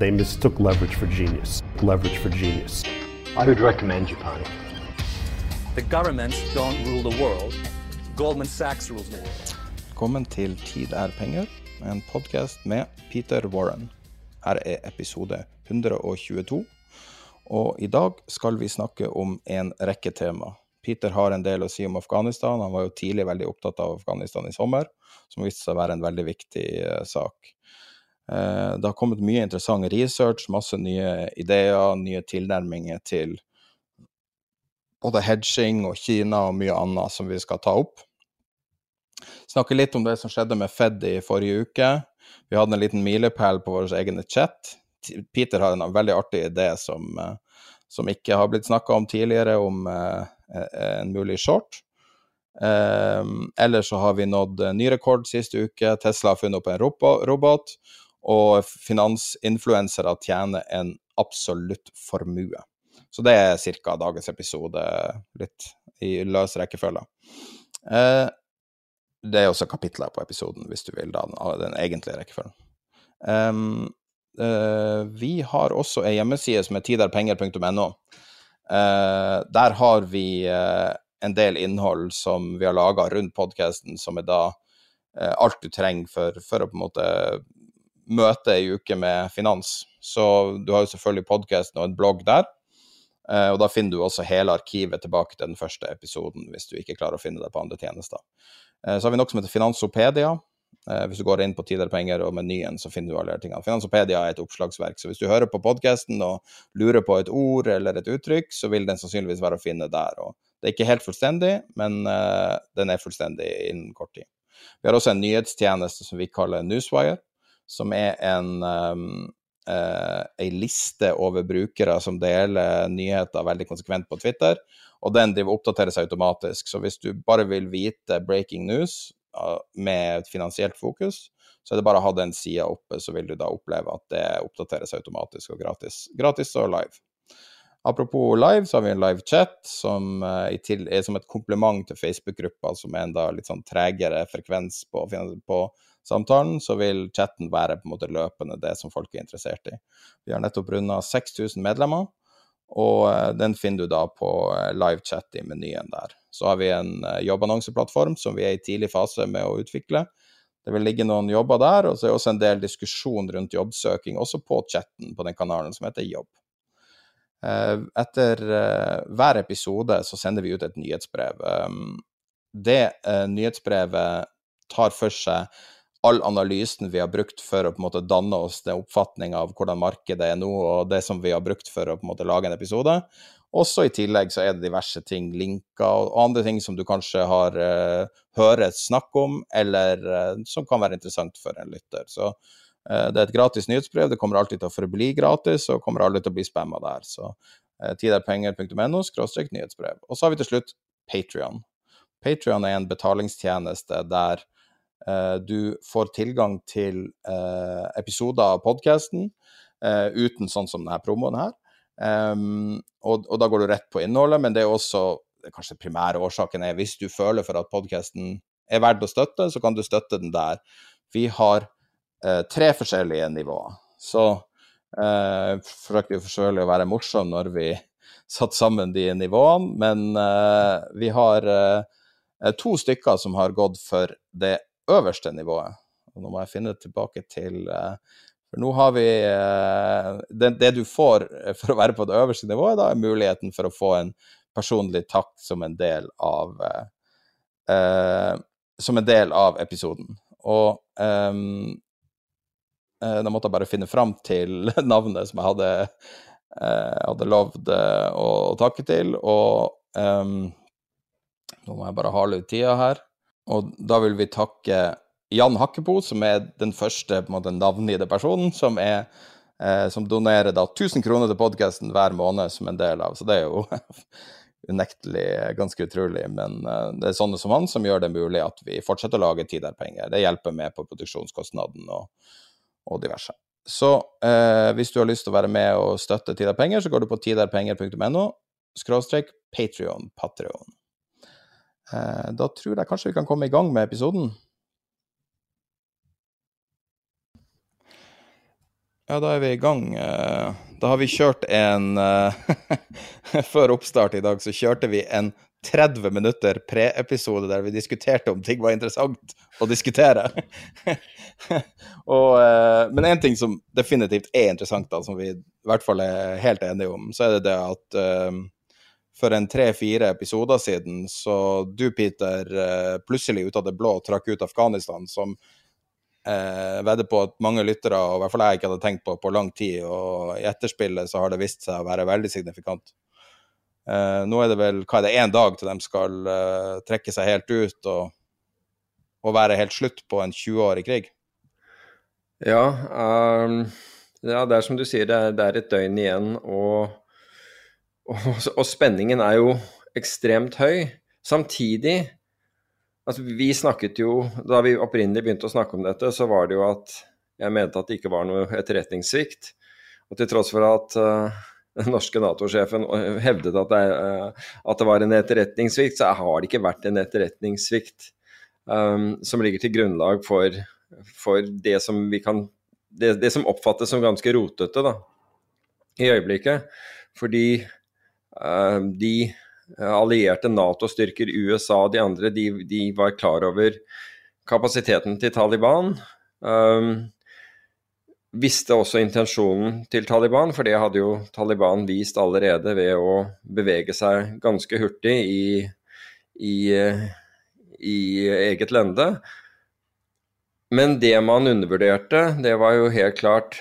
They mistook leverage for genius. Leverage for genius. I would recommend Japan. The governments don't rule the world. Goldman Sachs rules the world. Velkommen til Tid er penger, en podkast med Peter Warren. Her er episode 122, og i dag skal vi snakke om en rekke tema. Peter har en del å si om Afghanistan. Han var jo tidlig veldig opptatt av Afghanistan i sommer, som viste seg å være en veldig viktig uh, sak. Uh, det har kommet mye interessant research, masse nye ideer, nye tilnærminger til både hedging og Kina og mye annet som vi skal ta opp. Snakke litt om det som skjedde med Fed i forrige uke. Vi hadde en liten milepæl på vår egen chat. Peter har en veldig artig idé som, uh, som ikke har blitt snakka om tidligere, om en mulig short. Ellers så har vi nådd ny rekord siste uke. Tesla har funnet opp en robot, og finansinfluensere tjener en absolutt formue. Så det er ca. dagens episode, litt i løs rekkefølge. Uh, det er også kapitler på episoden, hvis du vil, da, den egentlige rekkefølgen. Uh, vi har også ei hjemmeside som er tiderpenger.no. Uh, der har vi en del innhold som vi har laga rundt podkasten, som er da alt du trenger for, for, å på en måte møte ei uke med finans. Så du har jo selvfølgelig podkasten og en blogg der. og da finner du også hele arkivet tilbake til den første episoden, hvis du ikke klarer å finne det på andre tjenester. så har vi noe som heter Finansopedia, Eh, hvis du går inn på Tider penger og menyen, så finner du alle de tingene. Finansopedia er et oppslagsverk, så hvis du hører på podkasten og lurer på et ord eller et uttrykk, så vil den sannsynligvis være å finne der. Og det er ikke helt fullstendig, men den er fullstendig innen kort tid. Vi har også en nyhetstjeneste som vi kaller Newswire, som er en um, uh, ei liste over brukere som deler nyheter veldig konsekvent på Twitter, og den driver oppdateres automatisk. Så hvis du bare vil vite breaking news, med et finansielt fokus, så er det bare å ha den sida oppe, så vil du da oppleve at det oppdateres automatisk og gratis. Gratis og live. Apropos live, så har vi en live chat som uh, er som et kompliment til Facebook-gruppa, som er en da litt sånn tregere frekvens på, på, samtalen, så vil chatten være på en måte løpende det som folk er interessert i. Vi har nettopp runda 6000 medlemmer, og uh, den finner du da på livechat i menyen der. Så har vi en uh, jobbannonseplattform som vi er i tidlig fase med å utvikle. Det vil ligge noen jobber der, og så er det også en del diskusjon rundt jobbsøking, også på chatten på den kanalen som heter Jobb. Etter hver episode så sender vi ut et nyhetsbrev. Um, det nyhetsbrevet tar for seg all analysen vi har brukt for å på en måte danne oss den oppfatninga av hvordan markedet er nå, og det som vi har brukt for å på en måte lage en episode. Også i tillegg så er det diverse ting, linker og andre ting som du kanskje har uh, hørt snakk om, eller uh, som kan være interessant for en lytter. Så uh, det er et gratis nyhetsbrev. Det kommer alltid til å forbli gratis, og kommer aldri til å bli spamma der. Så uh, tiderpenger.no nyhetsbrev. Og så har vi til slutt Patrion. Patrion er en betalingstjeneste der du får tilgang til episoder av podkasten uten sånn som denne promoen her. Um, og, og, da går du rett på innholdet, men det er også kanskje primære årsaken er hvis du føler for at podkasten er verdt å støtte, så kan du støtte den der. Vi har eh, tre forskjellige nivåer. Så eh, forsøkte vi selvfølgelig å være morsom når vi satte sammen de nivåene, men eh, vi har eh, eh, to stykker som har gått for det øverste nivået. Og nå må jeg finne tilbake til eh, For nå har vi eh, det, det, du får for å være på det øverste nivået, da er muligheten for å få en personlig takk som en del av eh, Som en del av episoden. Og eh, da måtte jeg bare finne fram til navnet som jeg hadde, eh, hadde lovd å, å, takke til. Og um, nå må jeg bare hale ut tida her. Og da vil vi takke Jan Hakkebo, som er den første på navngitte personen, som, er, eh, som donerer da 1000 kroner til podkasten hver måned som en del av. Så det er jo unektelig ganske utrolig. Men eh, det er sånne som han som gjør det mulig at vi fortsetter å lage Tider-penger. Det hjelper med på produksjonskostnaden og, og diverse. Så eh, hvis du har lyst til å være med og støtte Tider-penger, så går du på tiderpenger.no skråstrek Patrion, Patreon. Eh, da tror jeg kanskje vi kan komme i gang med episoden. Ja, da er vi i gang. Eh, da har vi kjørt en eh, Før oppstart i dag så kjørte vi en 30 minutter pre-episode der vi diskuterte om ting var interessant å diskutere. og, men én ting som definitivt er interessant, da, som vi i hvert fall er helt enige om, så er det det at for en tre-fire episoder siden, så du, Peter, eh, plutselig ut av det blå trakk ut Afghanistan, som eh, vedder på at mange lyttere, og i hvert fall jeg ikke hadde tenkt på på lang tid, og i etterspillet så har det vist seg å være veldig signifikant. Eh, nå er det vel hva er det, én dag til de skal eh, trekke seg helt ut og, og, være helt slutt på en 20-årig krig? Ja, um, ja, det er som du sier, det er, det er et døgn igjen. og og, og, spenningen er jo ekstremt høy. Samtidig altså Vi snakket jo Da vi opprinnelig begynte å snakke om dette, så var det jo at jeg mente at det ikke var noe etterretningssvikt. Og til tross for at uh, den norske Nato-sjefen hevdet at det, uh, at det, var en etterretningssvikt, så har det ikke vært en etterretningssvikt um, som ligger til grunnlag for, for det som vi kan det, det, som oppfattes som ganske rotete da, i øyeblikket. Fordi de eh, allierte Nato-styrker, USA og de andre, de, de, var klar over kapasiteten til Taliban. Um, visste også intensjonen til Taliban, for det hadde jo Taliban vist allerede ved å bevege seg ganske hurtig i, i, i eget lende. Men det man undervurderte, det var jo helt klart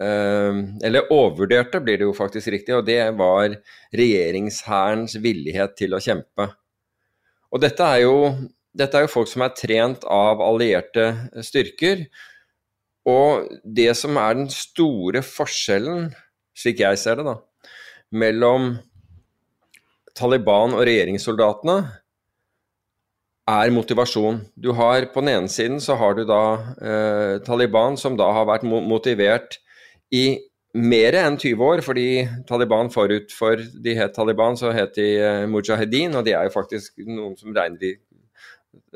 eller overvurderte, blir det jo faktisk riktig, og det var regjeringshærens villighet til å kjempe. Og dette er, jo, dette er jo folk som er trent av allierte styrker. Og det som er den store forskjellen, slik jeg ser det, da, mellom Taliban og regjeringssoldatene, er motivasjon. Du har På den ene siden så har du da eh, Taliban, som da har vært motivert i mer enn 20 år, fordi Taliban forut for de het Taliban, så het de uh, Mujahedin, og de er jo faktisk noen som regner de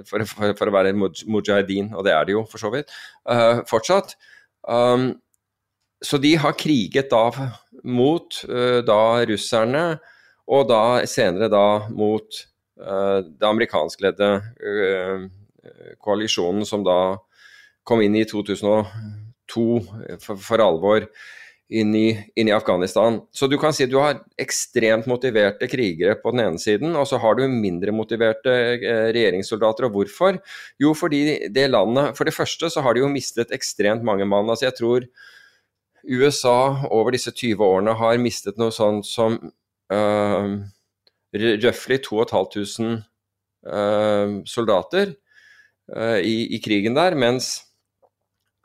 for, for, for, å være mujahedin, og det er de jo for så vidt, uh, fortsatt. Um, så de har kriget da mot uh, da russerne, og da senere da mot uh, det amerikanskledde koalisjonen som da kom inn i 2000 to for, for alvor inn i, inn i, Afghanistan. Så du kan si du har ekstremt motiverte krigere på den ene siden, og så har du mindre motiverte eh, regjeringssoldater. Og hvorfor? Jo, fordi det landet For det første så har de jo mistet ekstremt mange mann. Altså jeg tror USA over disse 20 årene har mistet noe sånt som uh, røftlig 2500 uh, soldater uh, i, i krigen der, mens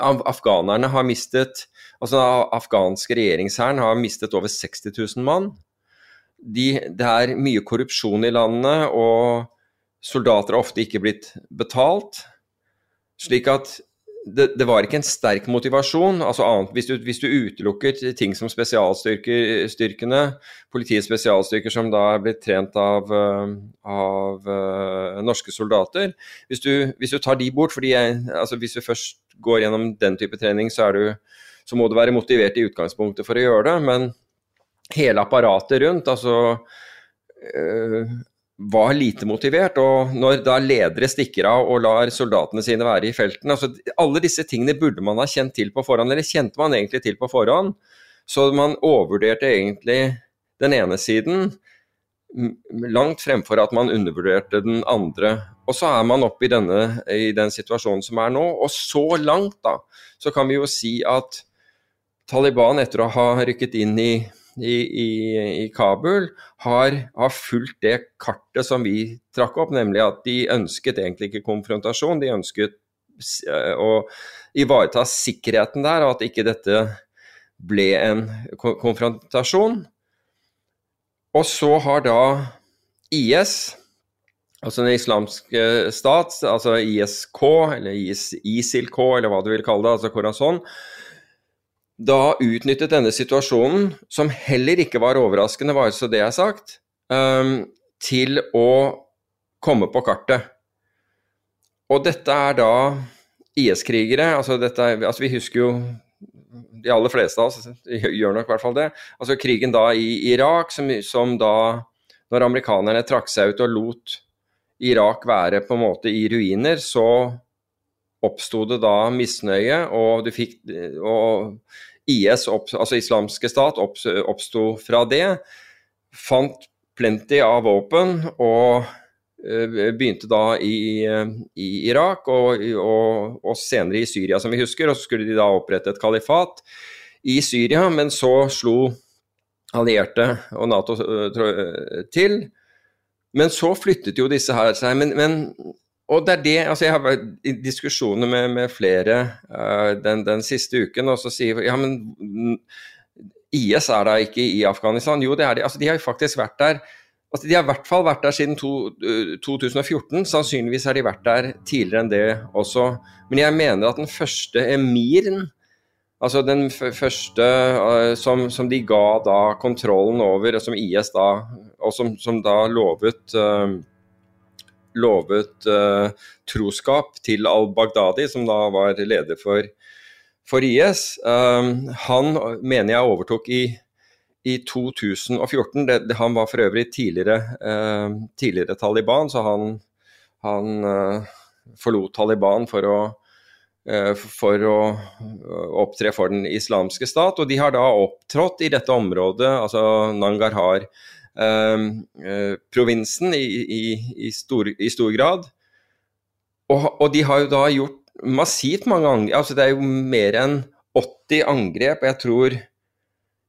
afghanerne har mistet Altså den afghanske regjeringshæren har mistet over 60 000 mann. De, det er mye korrupsjon i landet, og soldater har ofte ikke blitt betalt. Slik at det, det, var ikke en sterk motivasjon. altså annet, hvis, du, hvis du utelukker ting som spesialstyrkene, politiets spesialstyrker som da er blitt trent av, eh, av uh, norske soldater hvis du, hvis du, tar de bort, fordi jeg, altså Hvis du først går gjennom den type trening, så, du, så, må du være motivert i utgangspunktet for å gjøre det. Men hele apparatet rundt, altså uh, var lite motivert. Og når da ledere stikker av og lar soldatene sine være i felten altså Alle disse tingene burde man ha kjent til på forhånd, eller kjente man egentlig til på forhånd. Så man overvurderte egentlig den ene siden langt fremfor at man undervurderte den andre. Og så er man oppe i, denne, i den situasjonen som er nå. Og så langt, da, så kan vi jo si at Taliban, etter å ha rykket inn i i, i, i Kabul har, har, fulgt det kartet som vi trakk opp, nemlig at de ønsket egentlig ikke konfrontasjon. De ønsket eh, å ivareta sikkerheten der, og at ikke dette ble en konfrontasjon. Og så har da IS, altså den islamske stat, altså ISK, eller IS, ISIL-K, eller hva du vil kalle det, altså Korazon, da utnyttet denne situasjonen, som heller ikke var overraskende, bare så det er sagt, um, til å komme på kartet. Og dette er da IS-krigere altså, altså, Vi husker jo De aller fleste av oss gjør nok i hvert fall det. Altså krigen da i Irak, som, som da Når amerikanerne trakk seg ut og lot Irak være på en måte i ruiner, så oppsto det da misnøye, og du fikk og IS, opp, altså islamske stat, opp, oppsto fra det. Fant plenty av våpen og uh, begynte da i, i Irak og, og, og, senere i Syria, som vi husker. Og så skulle de da opprette et kalifat i Syria, men så slo allierte og Nato uh, til. Men så flyttet jo disse her seg. Men, men og det er det altså Jeg har vært i diskusjoner med, med flere uh, den, den, siste uken, og så sier ja, men IS er da ikke i Afghanistan? Jo, det er de. Altså, de har jo faktisk vært der altså, De har i hvert fall vært der siden to, uh, 2014. Sannsynligvis har de vært der tidligere enn det også. Men jeg mener at den første emiren, altså den første uh, som, som, de ga da kontrollen over, som IS da, og som, som da lovet lovet uh, troskap til al-Baghdadi, som da var leder for, for IS. Um, han mener jeg overtok i, i 2014. Det, han var for øvrig tidligere, uh, tidligere Taliban, så han, han uh, forlot Taliban for å for å opptre for den islamske stat. Og de har da opptrådt i dette området, altså Nangarhar eh, provinsen i, i, i, stor, i, stor, grad. Og, og, de har jo da gjort massivt mange angrep. Altså det er jo mer enn 80 angrep. Jeg tror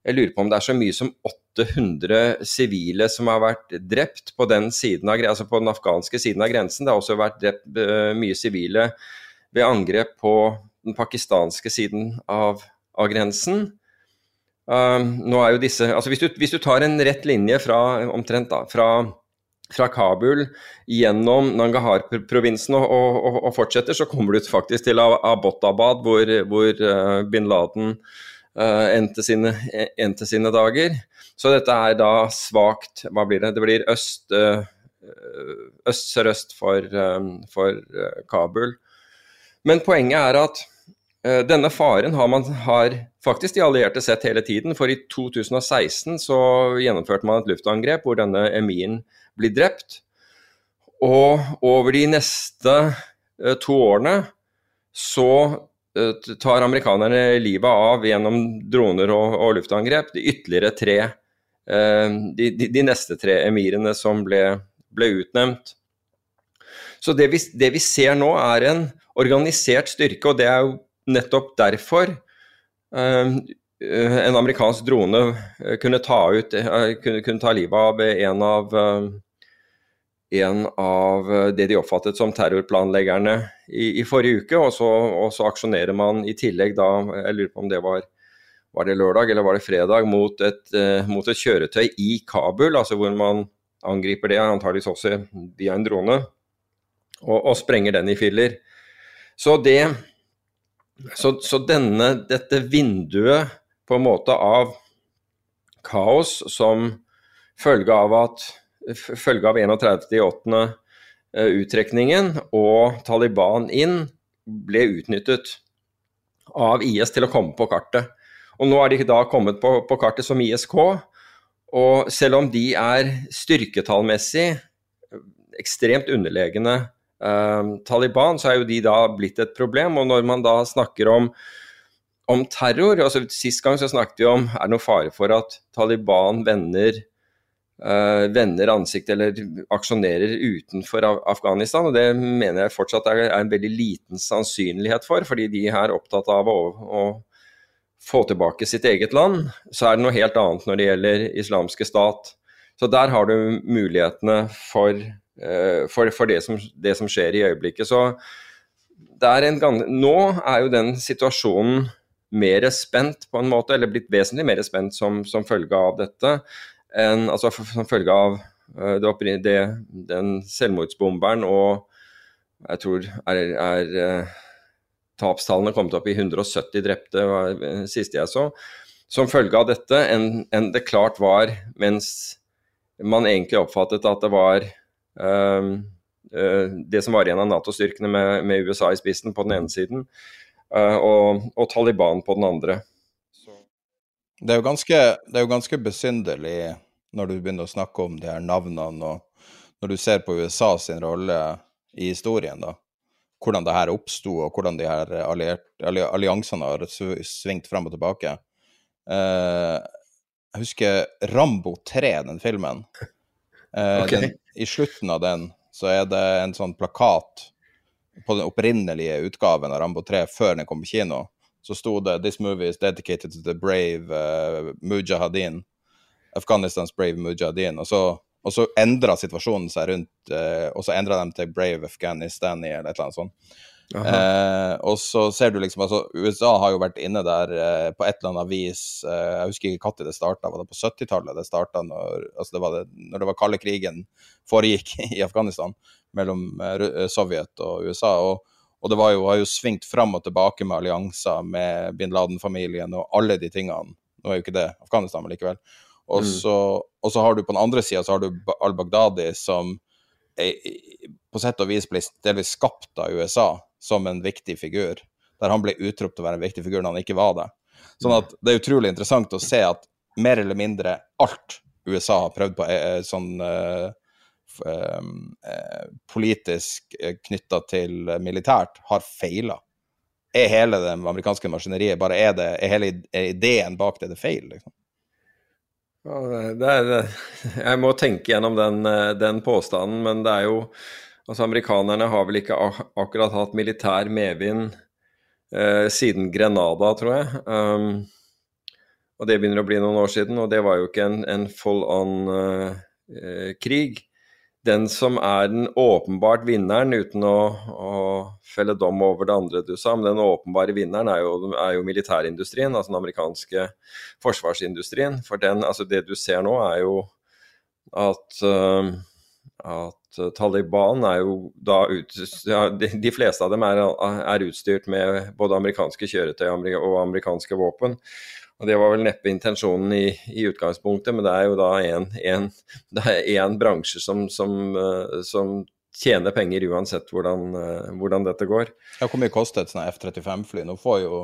Jeg lurer på om det er så mye som 800 sivile som har vært drept på den siden av, altså på den afghanske siden av grensen. Det har også vært drept mye sivile ved angrep på den pakistanske siden av, av grensen. Um, nå er jo disse, altså hvis du, hvis du, tar en rett linje fra, omtrent da, fra, fra Kabul gjennom Nangahar-provinsen og, og, og, fortsetter, så kommer du faktisk til Abbottabad, hvor, hvor uh, bin Laden uh, endte, sine, endte, sine, dager. Så dette er da svakt Hva blir det? Det blir øst uh, øst-sørøst for, um, for Kabul. Men poenget er at denne faren har man har faktisk de allierte sett hele tiden. For i 2016 så gjennomførte man et luftangrep hvor denne emiren blir drept. Og over de neste uh, to årene så uh, tar amerikanerne livet av gjennom droner og, og luftangrep de ytterligere tre de, de, de, neste tre emirene som ble, ble utnevnt. Så det vi, det vi ser nå, er en organisert styrke, og det er jo nettopp derfor Ehm, eh, en amerikansk drone eh, kunne ta, ut, eh, kunne, kunne ta livet av en av en av det de oppfattet som terrorplanleggerne i, i forrige uke. Og så, og så, aksjonerer man i tillegg da, jeg lurer på om det var, var det lørdag eller var det fredag, mot et, eh, mot et kjøretøy i Kabul, altså hvor man angriper det, antageligvis også via en drone, og, og sprenger den i filler. Så det så, så denne, dette vinduet på en måte av kaos som følge av at følge av 31.8. Eh, og Taliban inn ble utnyttet av IS til å komme på kartet. Og nå er de da kommet på, på kartet som ISK. Og selv om de er styrketallmessig ekstremt underlegne Taliban, så er jo de da blitt et problem. Og når man da snakker om, om terror altså Sist gang så snakket vi om er det noe fare for at Taliban vender, uh, vender ansiktet eller aksjonerer utenfor Afghanistan. og Det mener jeg fortsatt er, er en veldig liten sannsynlighet for, fordi de er opptatt av å, å få tilbake sitt eget land. Så er det noe helt annet når det gjelder islamske stat. Så der har du mulighetene for, for, for det, som, det, som, skjer i øyeblikket. Så er gang, nå er jo den situasjonen mer spent på en måte, eller blitt vesentlig mer spent som, som følge av dette, enn altså som følge av uh, det, det, den selvmordsbomberen og jeg tror er, er uh, tapstallene kommet opp i 170 drepte, var det siste jeg så, som følge av dette, enn en det klart var mens man egentlig oppfattet at det var det som var igjen av Nato-styrkene med, med, USA i spissen på den ene siden, uh, og, og, Taliban på den andre. Det er jo ganske, det ganske besynderlig når du begynner å snakke om de her navnene, og når du ser på USA sin rolle i historien, da hvordan det her oppsto, og hvordan de her alliansene har svingt frem og tilbake. Uh, jeg husker Rambo 3, den filmen. Uh, okay. den, I slutten av den så er det en sånn plakat på den opprinnelige utgaven av Rambo 3 før den kom på kino. Så sto det 'This movie is dedicated to the brave uh, Mujahideen'. Afghanistans brave Mujahideen. Og så og så endra situasjonen seg rundt, uh, og så endra de til Brave Afghanistani' eller et eller annet sånt. Eh, og så ser du liksom altså USA har jo vært inne der eh, på et eller annet vis eh, Jeg husker ikke når det starta, var det på 70-tallet det starta? Når, altså det var det, når det var kalde krigen foregikk i Afghanistan mellom eh, eh, Sovjet og USA. og og det var jo, har jo svingt fram og tilbake med allianser med bin Laden-familien og alle de tingene. Nå er jo ikke det Afghanistan, men likevel. Og, mm. så, og så har du på den andre sida al-Baghdadi, som er, på sett og vis ble delvis skapt av USA som en viktig figur. Der han ble utropt til å være en viktig figur når han ikke var det. Sånn at det er utrolig interessant å se at mer eller mindre alt USA har prøvd på, er, er sånn eh, uh, politisk knytta til militært, har feila. Er hele det amerikanske maskineriet bare er det, er hele ideen bak det det feil? Liksom? Det er, jeg må tenke gjennom den, eh, den, påstanden, men det er jo Altså, amerikanerne har vel ikke akkurat hatt militær medvind eh, siden Grenada, tror jeg. Um, og det begynner å bli noen år siden, og det var jo ikke en, en full on eh, krig den som er den åpenbart vinneren, uten å, å, felle dom over det andre du sa, men den åpenbare vinneren er jo, er jo militærindustrien, altså den amerikanske forsvarsindustrien. For den, altså det du ser nå, er jo at, uh, at Taliban er jo da ut, ja, de, fleste av dem er, er utstyrt med både amerikanske kjøretøy og amerikanske våpen. Og Det var vel neppe intensjonen i, i utgangspunktet, men det er jo da en, bransje som, som, uh, som, tjener penger uansett hvordan, uh, hvordan, dette går. Ja, Hvor mye kostet et F-35-fly? Nå får jo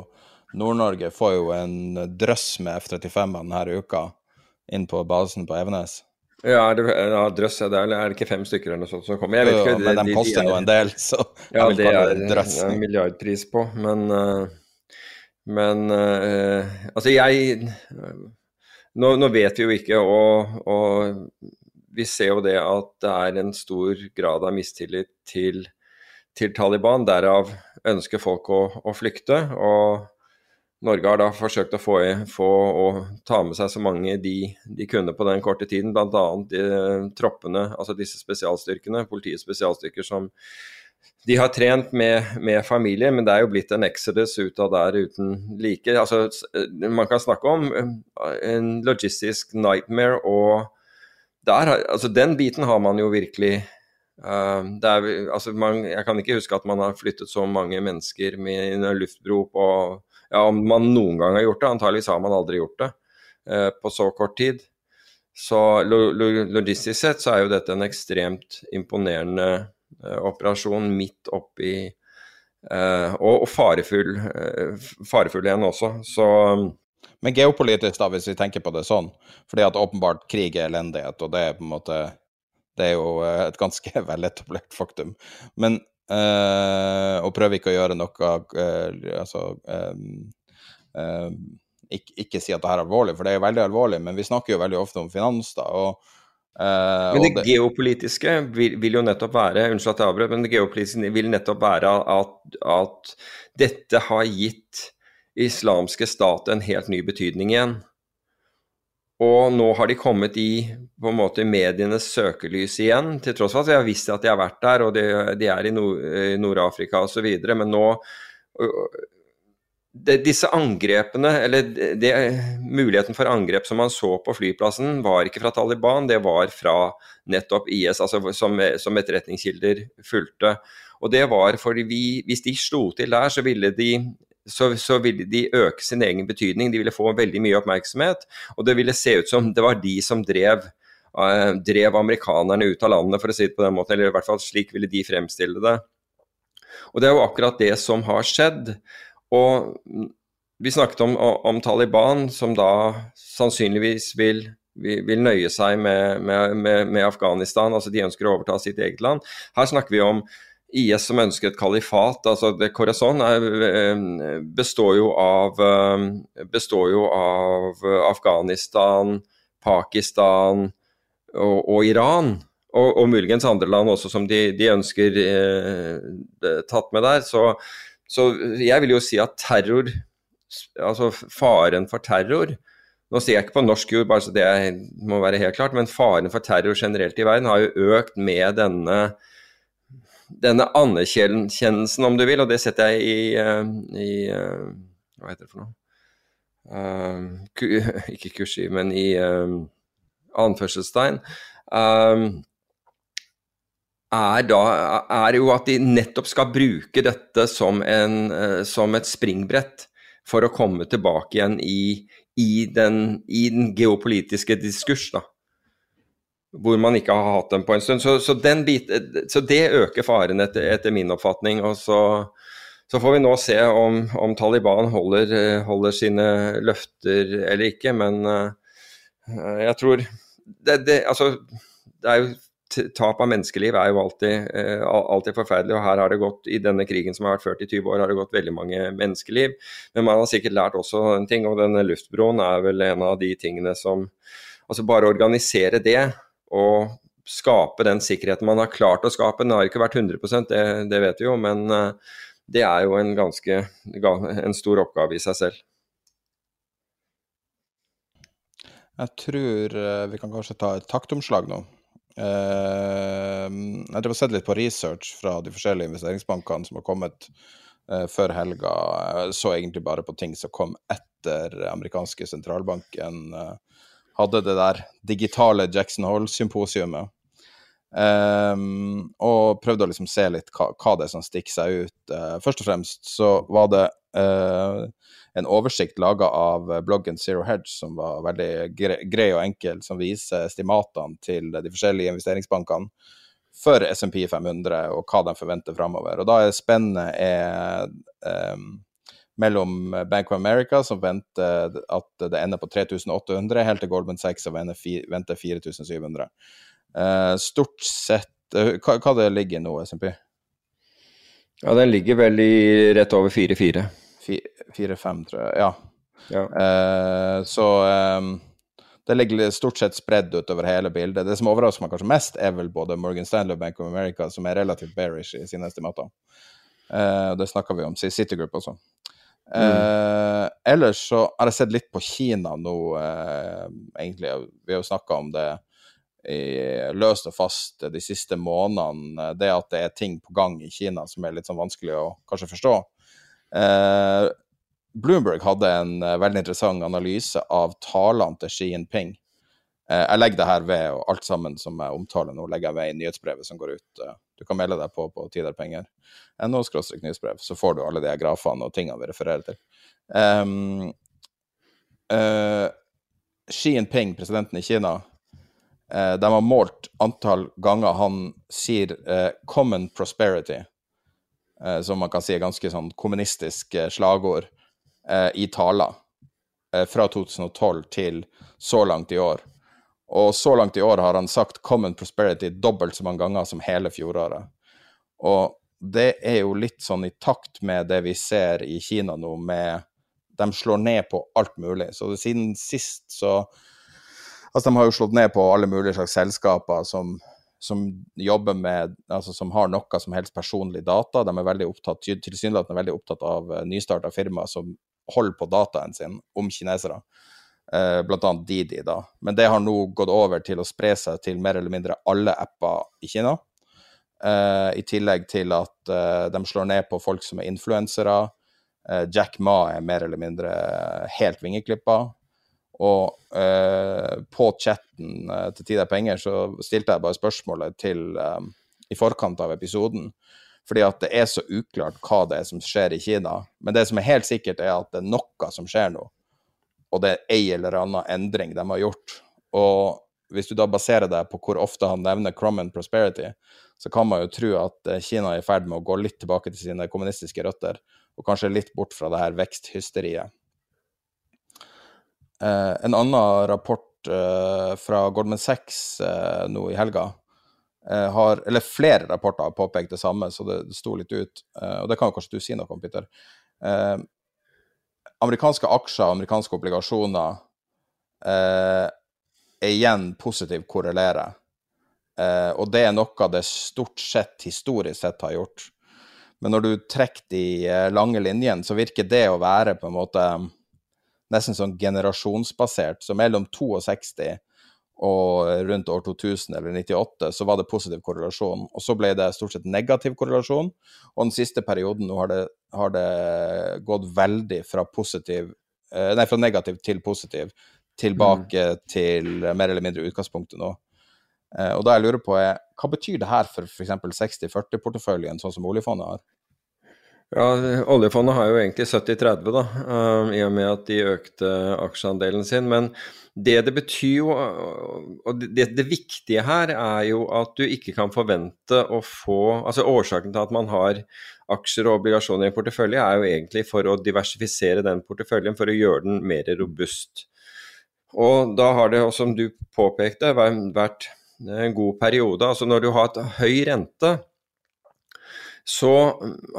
Nord-Norge får jo en drøss med F-35 denne uka inn på basen på Evenes. Ja, det, ja drøss, er det er, er, det ikke fem stykker eller noe sånt som kommer? Jeg vet ikke, jo, men de, de koster nå en del, så ja, jeg vil kalle det drøss. Ja, det er en milliardpris på, men uh, men uh, altså, jeg nå, nå, vet vi jo ikke, og, og, vi ser jo det at det er en stor grad av mistillit til, til Taliban. Derav ønsker folk å, å, flykte. og Norge har da forsøkt å få, få ta med seg så mange de, de kunne på den korte tiden, bl.a. Eh, troppene, altså disse spesialstyrkene, politiets spesialstyrker som de har trent med, med, familie, men det er jo blitt en exodus ut av der uten like. Altså, man kan snakke om eh, en logistisk nightmare, og der, altså, den biten har man jo virkelig uh, er, altså, man, Jeg kan ikke huske at man har flyttet så mange mennesker med en luftbro på ja, Om man noen gang har gjort det, antageligvis har man aldri gjort det eh, på så kort tid. Så lo, lo, logistisk sett så er jo dette en ekstremt imponerende Eh, operasjon midt oppi eh, Og, og farefull, uh, farefull igjen også. Så Men geopolitisk, da, hvis vi tenker på det sånn, fordi at åpenbart krig er elendighet, og det er på en måte Det er jo eh, et ganske veletablert faktum. Men uh, Og prøver ikke å gjøre noe uh, Altså uh, ikke, ikke, si at det her er alvorlig, for det er veldig alvorlig, men vi snakker jo veldig ofte om finans, da. og Uh, men det, det, geopolitiske vil, vil, jo nettopp være unnskyld at jeg avbrøt, men det geopolitiske vil nettopp være at, at, dette har gitt islamske stat en helt ny betydning igjen. Og nå har de kommet i på en måte medienes søkelys igjen, til tross for at vi har visst at de har vært der, og de, de er i Nord-Afrika osv. Men nå de, Disse angrepene, eller de, muligheten for angrep som man så på flyplassen, var ikke fra Taliban, det var fra nettopp IS, altså som, som etterretningskilder fulgte. Og det var fordi vi, Hvis de slo til der, så ville de så, så, ville de øke sin egen betydning. De ville få veldig mye oppmerksomhet. Og det ville se ut som det var de som drev, uh, drev amerikanerne ut av landet, for å si det på den måten. Eller i hvert fall slik ville de fremstille det. Og det er jo akkurat det som har skjedd. Og vi snakket om, om Taliban, som da sannsynligvis vil vil nøye seg med, med, med, Afghanistan, altså de ønsker å overta sitt eget land. Her snakker vi om IS som ønsker et kalifat. altså det Khorasan eh, består jo av, eh, består jo av Afghanistan, Pakistan og, og Iran. Og, og, muligens andre land også som de, de ønsker eh, tatt med der. Så, så, jeg vil jo si at terror, altså faren for terror Nå sier jeg ikke på norsk jord, bare så det må være helt klart, men faren for terror generelt i verden har jo økt med denne denne anerkjennelsen, om du vil, og det setter jeg i, eh, i eh, Hva heter det for noe? Uh, ikke kursiv, men i anførselstegn. Er, da, er jo at de nettopp skal bruke dette som, en, som et springbrett for å komme tilbake igjen i, i, den, i den geopolitiske diskurs. da hvor man ikke har hatt dem på en stund. Så, så, bit, så det øker faren etter, etter min oppfatning. og så, så, får vi nå se om, om Taliban holder, holder, sine løfter eller ikke. Men uh, jeg tror det, det, altså, det er jo Tap av menneskeliv er jo alltid, uh, alltid, forferdelig, og her har det gått, i denne krigen som har vært ført i 20 år, har det gått veldig mange menneskeliv. Men man har sikkert lært også en ting, og denne luftbroen er vel en av de tingene som Altså bare å organisere det å skape den sikkerheten man har klart å skape. Den har ikke vært 100 det, det vet vi jo, men eh, det er jo en ganske en stor oppgave i seg selv. Jeg tror eh, vi kan kanskje ta et taktomslag nå. Eh, jeg har sett litt på research fra de forskjellige investeringsbankene som har kommet før helga. Jeg så egentlig bare på ting som kom etter amerikanske sentralbanken hadde det der digitale Jackson Hole-symposiumet. Um, og prøvde å liksom se litt hva, hva, det er som stikker seg ut. Uh, først og fremst så var det uh, en oversikt laga av bloggen Zero Hedge, som var veldig gre grei og enkel, som viser estimatene til de forskjellige investeringsbankene for SMP 500 og hva de forventer framover. Og da er spennet er um, mellom Bank of America, som venter at det ender på 3800, helt til Goldman Sachs, som venter 4700. Uh, stort sett uh, hva, hva det ligger nå, SMP? Ja, den ligger vel i rett over 4-4. 4-5, tror jeg. Ja. ja. Uh, så um, det ligger stort sett spredd utover hele bildet. Det som overrasker meg kanskje mest, er vel både Morgan Stanley og Bank of America, som er relativt bearish i sine estimater. Uh, det snakka vi om i Citigroup også. Eh, ellers så har jeg sett litt på Kina nå, eh, egentlig. Vi har jo snakka om det i, løst og fast de siste månedene. Det at det er ting på gang i Kina som er litt sånn vanskelig å kanskje forstå. Eh, Bloomberg hadde en veldig interessant analyse av talene til Xi Jinping. Eh, jeg legger det her ved, og alt sammen som jeg omtaler nå, legger jeg ved i nyhetsbrevet som går ut. Eh, du kan melde deg på på Tiderpenger. skråstrek nyhetsbrev, så får du alle de grafene og tingene vi refererer til. Um, uh, Xi Jinping, presidenten i Kina, uh, de har målt antall ganger han sier uh, 'common prosperity', som man kan si er ganske sånn kommunistisk slagord, i taler fra 2012 til så langt i år. Og så langt i år har han sagt 'common prosperity' dobbelt så mange ganger som hele fjoråret. Og det er jo litt sånn i takt med det vi ser i Kina nå, med De slår ned på alt mulig. Så siden sist så Altså, de har jo slått ned på alle mulige slags selskaper som, som jobber med Altså som har noe som helst personlig data. De er veldig opptatt, tilsynelatende veldig opptatt av uh, nystarta firmaer som holder på dataen sin om kinesere. Blant annet Didi, da. Men det har nå gått over til å spre seg til mer eller mindre alle apper i Kina. Eh, I tillegg til at eh, de slår ned på folk som er influensere. Uh, Jack Ma er mer eller mindre helt vingeklippa. Og på chatten til Tid er penger så stilte jeg bare spørsmålet til i forkant av episoden. Fordi at det er så uklart hva det er som skjer i Kina. Men det som er helt sikkert, er at det er noe som skjer nå. Og det er ei eller annen endring de har gjort. Og hvis du da baserer deg på hvor ofte han nevner Crumman Prosperity, så kan man jo tro at eh, Kina er i ferd med å gå litt tilbake til sine kommunistiske røtter, og kanskje litt bort fra det her veksthysteriet. Eh, en annen rapport eh, fra Goldman Sachs eh, nå i helga, eh, har, eller flere rapporter har påpekt det samme, så det, det sto litt ut. Eh, og det kan jo kanskje du si noe om, Peter. Amerikanske aksjer og amerikanske obligasjoner er igjen positivt korrelerer. Eh, og det er noe det stort sett historisk sett har gjort. Men når du trekker de uh, lange linjene, så virker det å være på en måte nesten sånn generasjonsbasert. Så mellom 62 og rundt år 2000 eller 98 så var det positiv korrelasjon. Og så ble det stort sett negativ korrelasjon. Og den siste perioden nå har det, har det gått veldig fra positiv uh, Nei, fra negativ til positiv. Tilbake mm. til mer eller mindre utgangspunktet nå. Eh, og da jeg lurer på er, Hva betyr det her for f.eks. 60-40-porteføljen, sånn som oljefondet har? Ja, Oljefondet har jo egentlig 70-30, da, um, i og med at de økte aksjeandelen sin. Men det det betyr jo, og det, det, viktige her er jo at du ikke kan forvente å få Altså årsaken til at man har aksjer og obligasjoner i en portefølje, er jo egentlig for å diversifisere den porteføljen, for å gjøre den mer robust. Og da har det, som du påpekte, vært en god periode. Altså når du har et høy rente, så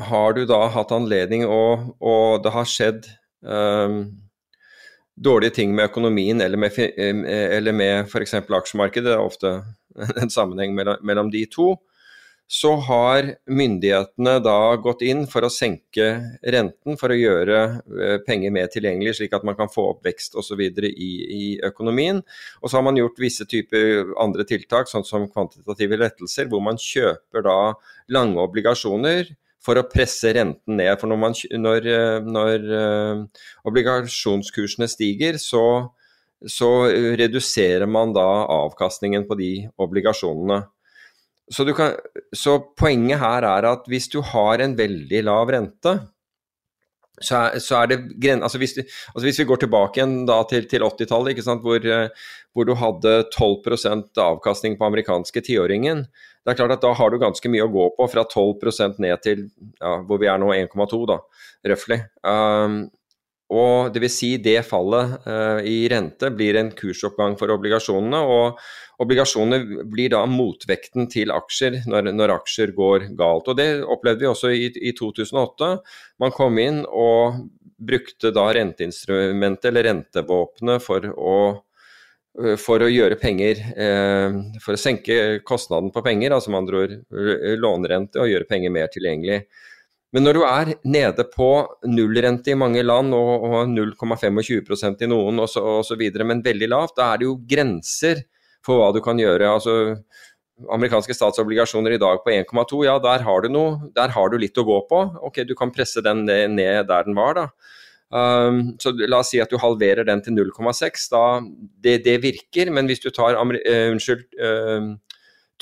har du da hatt anledning og, og det har skjedd um, dårlige ting med økonomien eller med, eller med f.eks. aksjemarkedet. Det er ofte en sammenheng mellom, mellom de to så har myndighetene da gått inn for å senke renten for å gjøre eh, penger mer tilgjengelig, slik at man kan få opp vekst osv. I, i økonomien. Og så har man gjort visse typer andre tiltak, sånn som kvantitative lettelser, hvor man kjøper da lange obligasjoner for å presse renten ned. For når, man, når, eh, når uh, obligasjonskursene stiger, så, så reduserer man da avkastningen på de obligasjonene. Så, kan, så, poenget her er at hvis du har en veldig lav rente, så er, så er det altså hvis, altså hvis, vi går tilbake igjen til, til 80-tallet, hvor, hvor, du hadde 12% avkastning på amerikanske tiåringen, det er klart at da har du ganske mye å gå på fra 12% ned til ja, hvor vi er nå, 1,2 da, røftlig. Um, og Dvs. Si det fallet uh, i rente blir en kursoppgang for obligasjonene. og Obligasjoner blir da motvekten til aksjer når, når, aksjer går galt. og Det opplevde vi også i, i 2008. Man kom inn og brukte da renteinstrumentet eller rentevåpenet for å, for å gjøre penger eh, For å senke kostnaden på penger, altså man ord lånerente og gjøre penger mer tilgjengelig. Men når du er nede på nullrente i mange land og, og 0,25 i noen osv., men veldig lavt, da er det jo grenser for hva du kan gjøre. altså Amerikanske statsobligasjoner i dag på 1,2, ja der har, noe, der har, du litt å gå på. Ok, Du kan presse den ned der den var, da. Um, så La oss si at du halverer den til 0,6. det, det, virker, men hvis du tar uh, unnskyld, uh,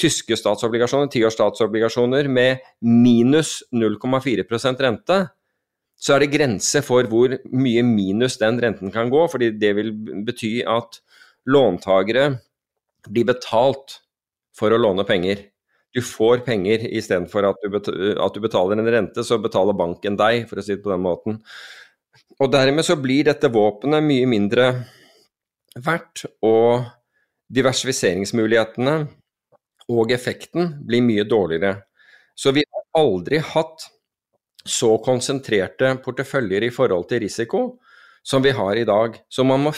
tyske statsobligasjoner, tiårs statsobligasjoner med minus 0,4% rente, så er det grense for hvor mye minus den renten kan gå. fordi det vil bety at låntagere blir betalt for å låne penger. Du får penger istedenfor at, at du betaler en rente, så betaler banken deg, for å si det på den måten. Og dermed så blir dette våpenet mye mindre verdt, og diversifiseringsmulighetene og effekten blir mye dårligere. Så vi har aldri hatt så konsentrerte porteføljer i forhold til risiko som vi har i dag. Så man må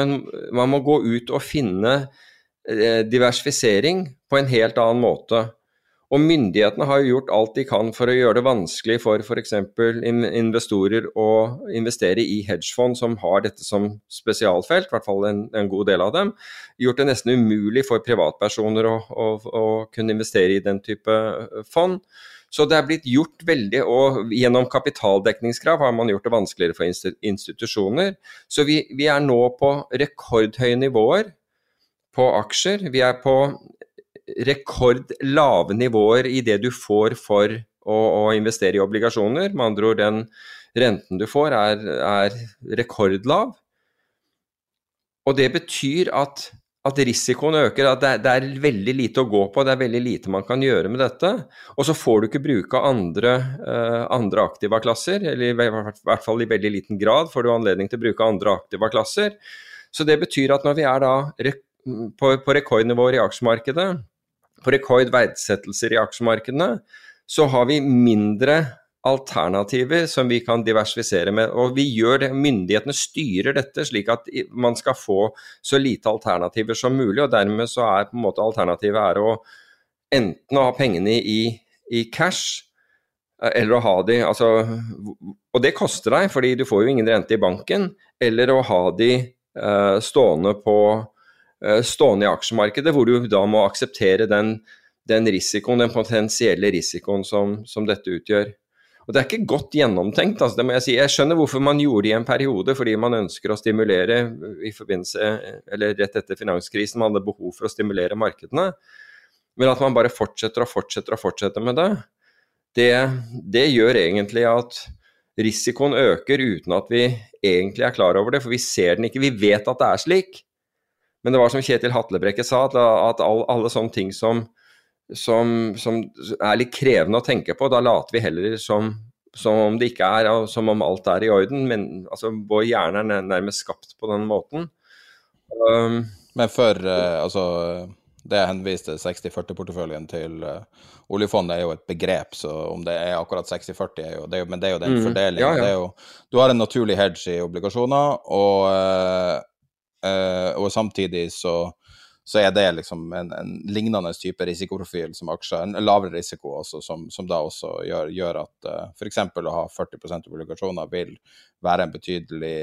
en Man må gå ut og finne eh, diversifisering på en helt annen måte. Og myndighetene har jo gjort alt de kan for å gjøre det vanskelig for f.eks. investorer å investere i hedgefond som har dette som spesialfelt, i hvert fall en, en god del av dem. Gjort det nesten umulig for privatpersoner å, å, å kunne investere i den type eh, fond. Så det er blitt gjort veldig, og gjennom kapitaldekningskrav har man gjort det vanskeligere for institusjoner. Så vi, vi er nå på rekordhøye nivåer på aksjer. Vi er på rekordlave nivåer i det du får for å, å, investere i obligasjoner. Med andre ord, den renten du får er, er rekordlav. Og det betyr at, at risikoen øker, at det er, det er, veldig lite å gå på, det er veldig lite man kan gjøre med dette. Og så får du ikke bruke andre, uh, andre aktiva klasser, eller i hvert fall i veldig liten grad får du anledning til å bruke andre aktiva klasser. Så det betyr at når vi er da på, på rekordnivåer i aksjemarkedet, på rekordverdsettelser i aksjemarkedene, så har vi mindre alternativer som vi kan diversifisere med. Og vi gjør det, myndighetene styrer dette slik at man skal få så lite alternativer som mulig. Og dermed så er på en måte alternativet er å enten å ha pengene i, i cash, eller å ha de altså, Og det koster deg, fordi du får jo ingen rente i banken. Eller å ha de uh, stående på Eh, stående i aksjemarkedet, hvor du da må akseptere den, den risikoen, den potensielle risikoen som, som, dette utgjør. Og Det er ikke godt gjennomtenkt, altså, det må jeg si. Jeg skjønner hvorfor man gjorde det i en periode, fordi man ønsker å stimulere i forbindelse, eller rett etter finanskrisen, man hadde behov for å stimulere markedene. Men at man bare fortsetter og fortsetter og fortsetter med det, det, det gjør egentlig at risikoen øker uten at vi egentlig er klar over det, for vi ser den ikke. Vi vet at det er slik, men det var som Kjetil Hatlebrekke sa, at, at alle, alle sånne ting som, som, som, er litt krevende å tenke på, da later vi heller som, som om det ikke er, som om alt er i orden. Men altså, vår hjerne er nærmest skapt på den måten. Um, men for uh, altså det jeg henviste 60-40-porteføljen til uh, oljefondet, er jo et begrep, så om det er akkurat 60-40, er jo, det er jo, men det er jo den mm, fordelingen. Ja, ja. du har en naturlig hedge i obligasjoner, og Uh, og samtidig så, så, er det liksom en, en, lignende type risikoprofil som aksjer, en lavere risiko også, som, som da også gjør, gjør at uh, eh, f.eks. å ha 40% obligasjoner vil være en betydelig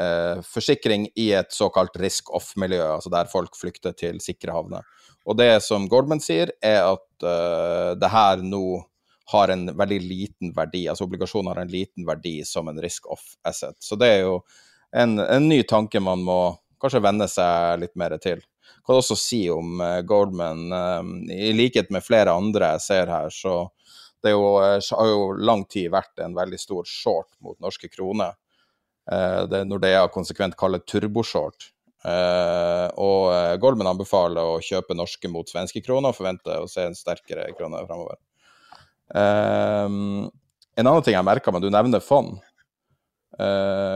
uh, forsikring i et såkalt risk-off-miljø, altså der folk flykter til sikre havner. Og det som Goldman sier, er at uh, det her nå har en veldig liten verdi, altså obligasjoner har en liten verdi som en risk-off asset. Så det er jo en, en ny tanke man må kanskje venne seg litt mer til. Kan også si om uh, Goldman, um, i likhet med flere andre jeg ser her, så det jo, uh, har jo lang tid vært en veldig stor short mot norske kroner. Det Nordea konsekvent kaller turboshort. Og Goldman anbefaler å kjøpe norske mot svenske kroner og forventer å se en sterkere krone fremover. Uh, en annen ting jeg merka meg, du nevner fond.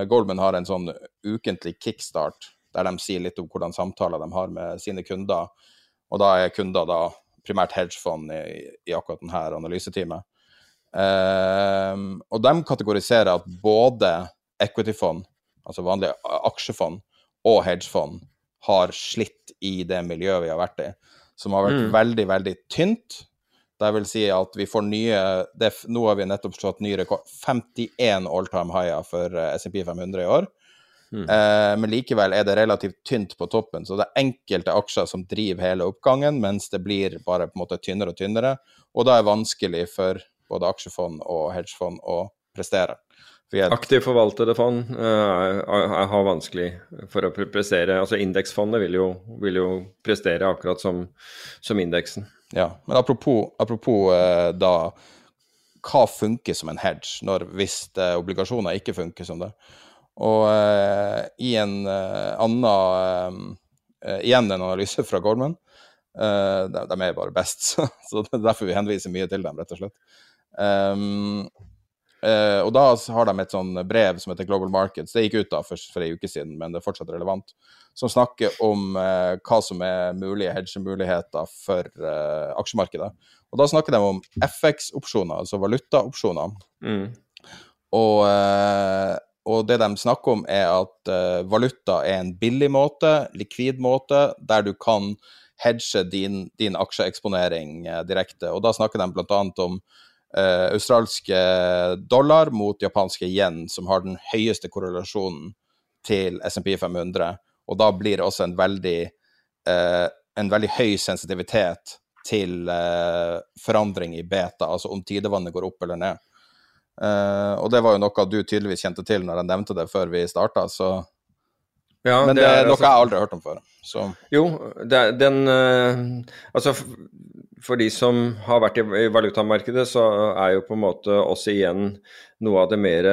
Goldman har en sånn ukentlig kickstart der de sier litt om hvordan samtaler de har med sine kunder. Og da er kunder da primært hedgefond i, i akkurat denne analyseteamet. Um, og de kategoriserer at både equity-fond, altså vanlige aksjefond, og hedgefond har slitt i det miljøet vi har vært i, som har vært mm. veldig, veldig tynt. Det vil si at vi får nye det, Nå har vi nettopp slått ny rekord. 51 all time higher for uh, SMP 500 i år. Mm. Eh, men likevel er det relativt tynt på toppen, så det er enkelte aksjer som driver hele oppgangen, mens det blir bare på en måte tynnere og tynnere. Og da er det vanskelig for både aksjefond og hedgefond å prestere. Aktivt forvaltede fond uh, har vanskelig for å prestere. Altså Indeksfondet vil, vil, jo prestere akkurat som, som indeksen. Ja, men apropos, apropos uh, da hva funker som en hedge når hvis uh, obligasjoner ikke funker som det. Og uh, i en uh, annen uh, Igjen en analyse fra Goldman. De, de, er bare best, så, det er derfor vi henviser mye til dem, rett og slett. Um, Uh, og da har de et sånn brev som heter Global Markets. Det gikk ut da først for ei uke siden, men det er fortsatt relevant. Som snakker om uh, hva som er mulige hedgemuligheter for uh, aksjemarkedet. Og da snakker de om FX-opsjoner, altså valutaopsjoner. Mm. Og, eh, og det de snakker om, er at eh, valuta er en billig måte, likvid måte, der du kan hedge din, din aksjeeksponering eh, direkte. Og da snakker de bl.a. om eh, australske dollar mot japanske yen, som har den høyeste korrelasjonen til SMP 500. Og da blir det også en veldig, eh, en veldig høy sensitivitet til eh, forandring i beta, altså om tidevannet går opp eller ned. Eh, og det var jo noe du tydeligvis kjente til når jeg nevnte det før vi starta, så Ja, Men det er noe altså- jeg aldri har hørt om før. Så Jo, det, den uh, Altså, for de som har vært i, i valutamarkedet, så er jo på en måte også igjen noe av det mer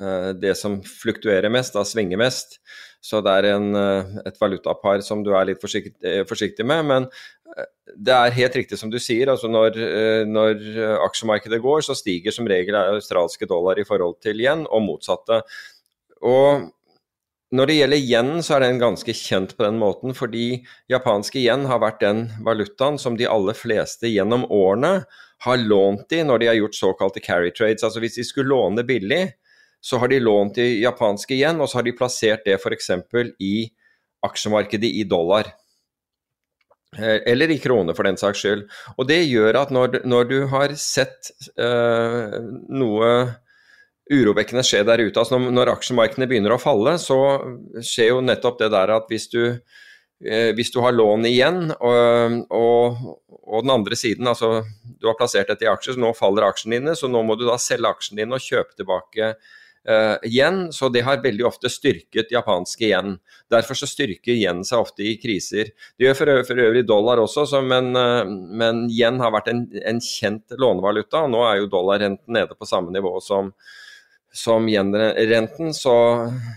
uh, Det som fluktuerer mest, da svinger mest. Så det er en, eh, et valutapar som du er litt forsiktig, eh, forsiktig med. Men eh, det er helt riktig som du sier. altså Når, når aksjemarkedet går, så stiger som regel australske dollar i forhold til yen, og motsatte. Og når det gjelder yen, så er den ganske kjent på den måten, fordi japanske yen har vært den valutaen som de aller fleste gjennom årene har lånt i når de har gjort såkalte carry trades. Altså hvis de skulle låne billig, så har de lånt i japanske yen, og så har de plassert det f.eks. i aksjemarkedet i dollar. Eh, Eller i kroner, for den saks skyld. Og det gjør at når, når du har sett eh, noe urovekkende skje der ute. Altså når, når aksjemarkedene begynner å falle, så skjer jo nettopp det der at hvis du, eh, hvis du har lån igjen, og, og, og den andre siden, altså du har plassert dette i aksjer, så nå faller aksjene dine, så nå må du da selge aksjene dine og kjøpe tilbake eh, yen. Så det har veldig ofte styrket japanske yen. Derfor så styrker yen seg ofte i kriser. Det gjør for, øvrig- for øvrig dollar også, så, men, uh, men yen har vært en, en kjent lånevaluta. og Nå er jo dollarrenten nede på samme nivå som som gjenrenten, så,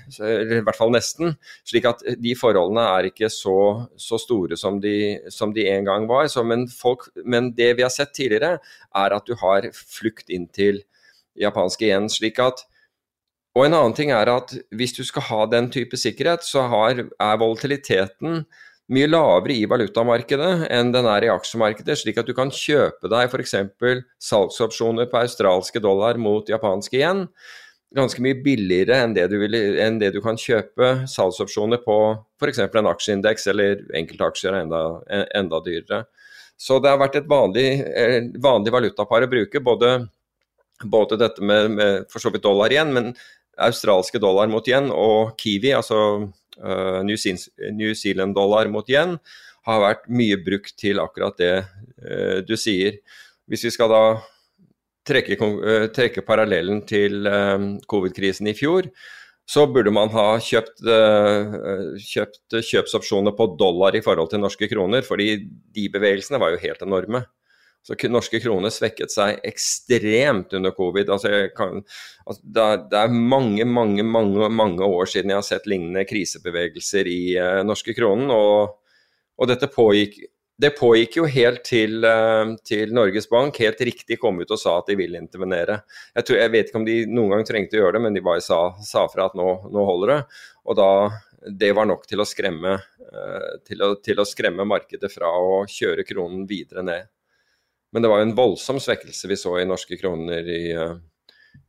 så i hvert fall nesten. Slik at de forholdene er ikke så, så store som de, som de en gang var. Så, men, folk, men det vi har sett tidligere, er at du har flukt inn til japanske yen. slik at og en annen ting er at hvis du skal ha den type sikkerhet, så har, er volatiliteten mye lavere i valutamarkedet enn den er i aksjemarkedet, slik at du kan kjøpe deg f.eks. salgsopsjoner på australske dollar mot japanske yen ganske mye billigere enn det du, vil, enn det du kan kjøpe salgsopsjoner på f.eks. en aksjeindeks eller enkeltaksjer er enda, enda dyrere. Så det har vært et vanlig, eh, vanlig valutapar å bruke, både, både dette med, med for så vidt dollar igjen, men australske dollar mot yen og kiwi, altså uh, New Zealand- New Zealand-dollar mot yen, har vært mye brukt til akkurat det uh, du sier. Hvis vi skal da trekke, eh, trekke parallellen til covid-krisen i fjor, så burde man ha kjøpt, kjøpt kjøpsopsjoner på dollar i forhold til norske kroner, fordi de bevegelsene var jo helt enorme. Så norske kroner svekket seg ekstremt under covid. Altså kan, altså det, er, det er mange, mange, mange, mange år siden jeg har sett lignende krisebevegelser i uh, norske kronen. Og, og dette pågikk det pågikk jo helt til, eh, til Norges Bank helt riktig kom ut og sa at de ville intervenere. Jeg, tror, jeg vet ikke om de noen gang trengte å gjøre det, men de bare sa, sa fra at nå, nå holder det. Og da, det var nok til å, skremme, eh, til, å, til å skremme markedet fra å kjøre kronen videre ned. Men det var jo en voldsom svekkelse vi så i norske kroner i, eh,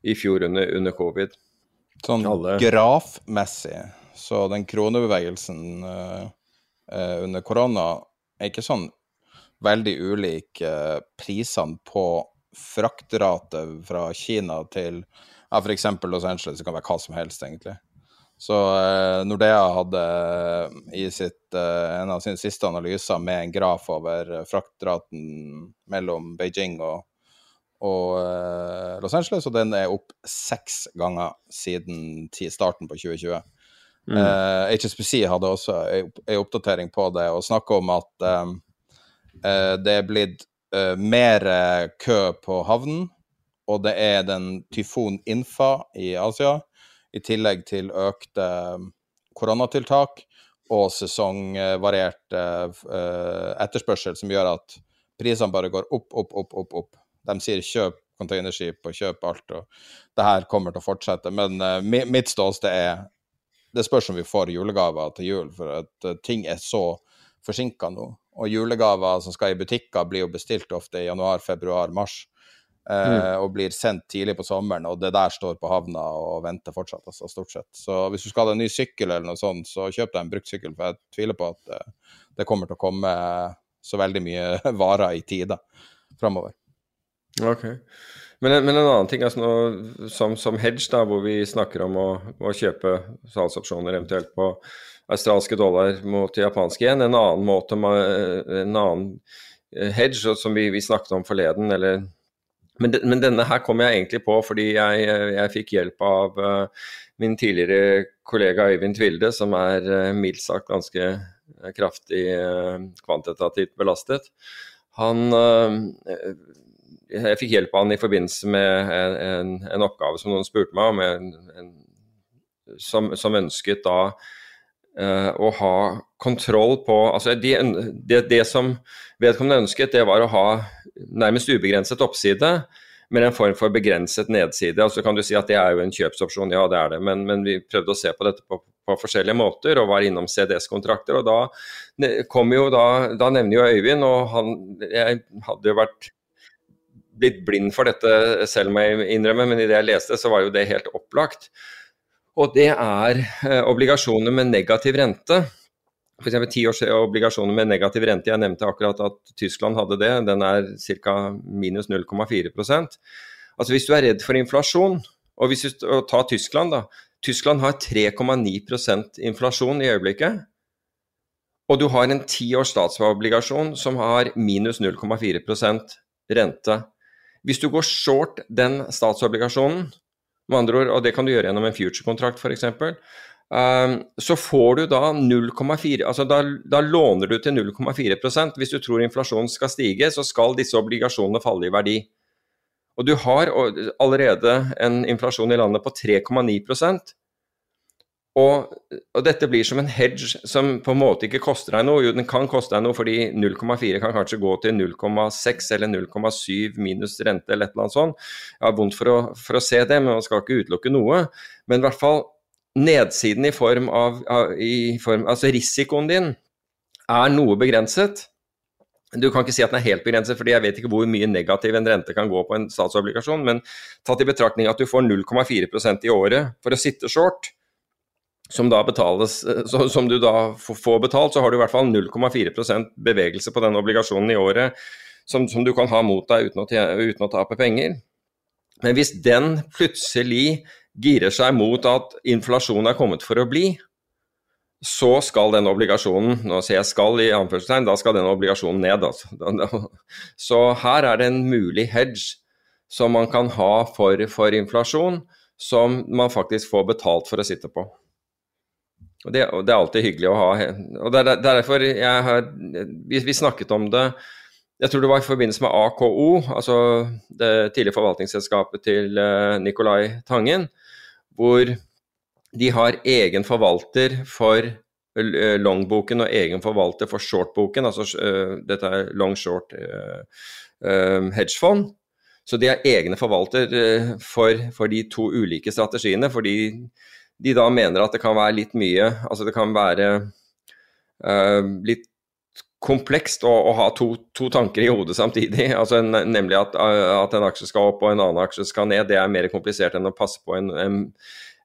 i fjor under, under covid. Sånn Alle- grafmessig, så den kronebevegelsen uh, uh, under korona er ikke sånn veldig ulik uh, prisene på fraktrate fra Kina til ja, f.eks. Los Angeles, det kan være hva som helst, egentlig. Så eh, Nordea hadde eh, i sitt, eh, en av sine siste analyser med en graf over eh, fraktraten mellom Beijing og, og eh, Los Angeles, og den er opp seks ganger siden starten på 2020. Eh, HSBC hadde også en oppdatering på det og snakka om at eh, eh, det er blitt eh, mer eh, kø på havnen, og det er den tyfon Infa i Asia, i tillegg til økte eh, koronatiltak og sesongvariert eh, eh, etterspørsel, som gjør at prisene bare går opp, opp, opp, opp. opp. De sier kjøp containerskip og kjøp alt. og Det her kommer til å fortsette. Men uh, mitt ståsted er Det spørs om vi får julegaver til jul, for at uh, ting er så forsinka nå. Og julegaver som skal i butikker, blir jo bestilt ofte i januar, februar, mars. Mm. Eh, og blir sendt tidlig på sommeren, og det der står på havna og venter fortsatt, altså, stort sett. Så hvis du skal ha en ny sykkel eller noe sånt, så kjøp deg en brukt sykkel, for jeg tviler på at uh, det kommer til å komme så veldig mye varer i tida framover. Ok. Men, men, en annen ting altså nå, som, som, hedge, da, hvor vi snakker om å, å kjøpe salgsopsjoner eventuelt på australske dollar mot japanske igjen, en annen måte, en annen eh, hedge som vi, vi snakket om forleden, eller men, de, men, denne her kom jeg egentlig på fordi jeg, jeg fikk hjelp av uh, min tidligere kollega Øyvind Tvilde, som er uh, mildt sagt ganske kraftig uh, kvantitativt belastet. Han Jeg fikk hjelp av han i forbindelse med en, en, en oppgave som noen spurte meg om, en, som, som, ønsket da å ha kontroll på altså det, det, det som vedkommende ønsket, det var å ha nærmest ubegrenset oppside, men en form for begrenset nedside. Altså kan du si at det er jo en kjøpsopsjon, ja det er det, men, men vi prøvde å se på dette på, på forskjellige måter og var innom CDS-kontrakter. og Da kom jo da, da nevner jo Øyvind, og han, jeg hadde jo vært blitt blind for dette selv, må jeg innrømme, men i det jeg leste, så var jo det helt opplagt. Og det er eh, obligasjoner med negativ rente f.eks. ti års obligasjoner med negativ rente. Jeg nevnte akkurat at Tyskland hadde det. Den er ca. minus 0,4% Altså Hvis du er redd for inflasjon, og hvis du tar Tyskland, da. Tyskland har 3,9% inflasjon i øyeblikket. Og du har en ti års statsobligasjon som har minus 0,4% rente. Hvis du går short den statsobligasjonen, med andre ord, og det kan du gjøre gjennom en future-kontrakt f.eks., så får du da 0,4 altså da, da, låner du til 0,4% Hvis du tror inflasjonen skal stige, så skal disse obligasjonene falle i verdi. Og du har allerede en inflasjon i landet på 3,9 og, og dette blir som en hedge som på en måte ikke koster deg noe. Jo, den kan koste deg noe fordi 0,4 kan kanskje gå til 0,6 eller 0,7 minus rente eller et eller annet sånt. Jeg har vondt for å, for å se det, men man skal ikke utelukke noe. Men i hvert fall nedsiden i form av, i form, Altså risikoen din er noe begrenset. Du kan ikke si at den er helt begrenset, fordi jeg vet ikke hvor mye negativ en rente kan gå på en statsobligasjon, men tatt i betraktning at du får 0,4% i året for å sitte short, som, betales, som du da får betalt, så har du i hvert fall 0,4% bevegelse på den obligasjonen i året som, som, du kan ha mot deg uten å, uten å tape penger. Men hvis den plutselig girer seg mot at inflasjonen er kommet for å bli, så skal den obligasjonen nå sier jeg 'skal' i anførselstegn, da skal den obligasjonen ned. Altså. Så her er det en mulig hedge som man kan ha for, for inflasjon, som man faktisk får betalt for å sitte på. Og det, og det er alltid hyggelig å ha. og Det er derfor jeg har, vi, vi snakket om det jeg tror det var i forbindelse med AKO, altså det tidlige forvaltningsselskapet til eh, Nicolai Tangen hvor de har egen forvalter for eh, longboken og egen forvalter for shortboken, altså uh, dette er long short uh, uh, hedgefond. Så de har egne forvalter for, for, de to ulike strategiene, fordi de da mener at det kan være litt mye Altså det kan være litt komplekst å, å ha to, to, tanker i hodet samtidig. Altså, nemlig at, at, en aksje skal opp og en annen aksje skal ned. Det er mer komplisert enn å passe på en, en,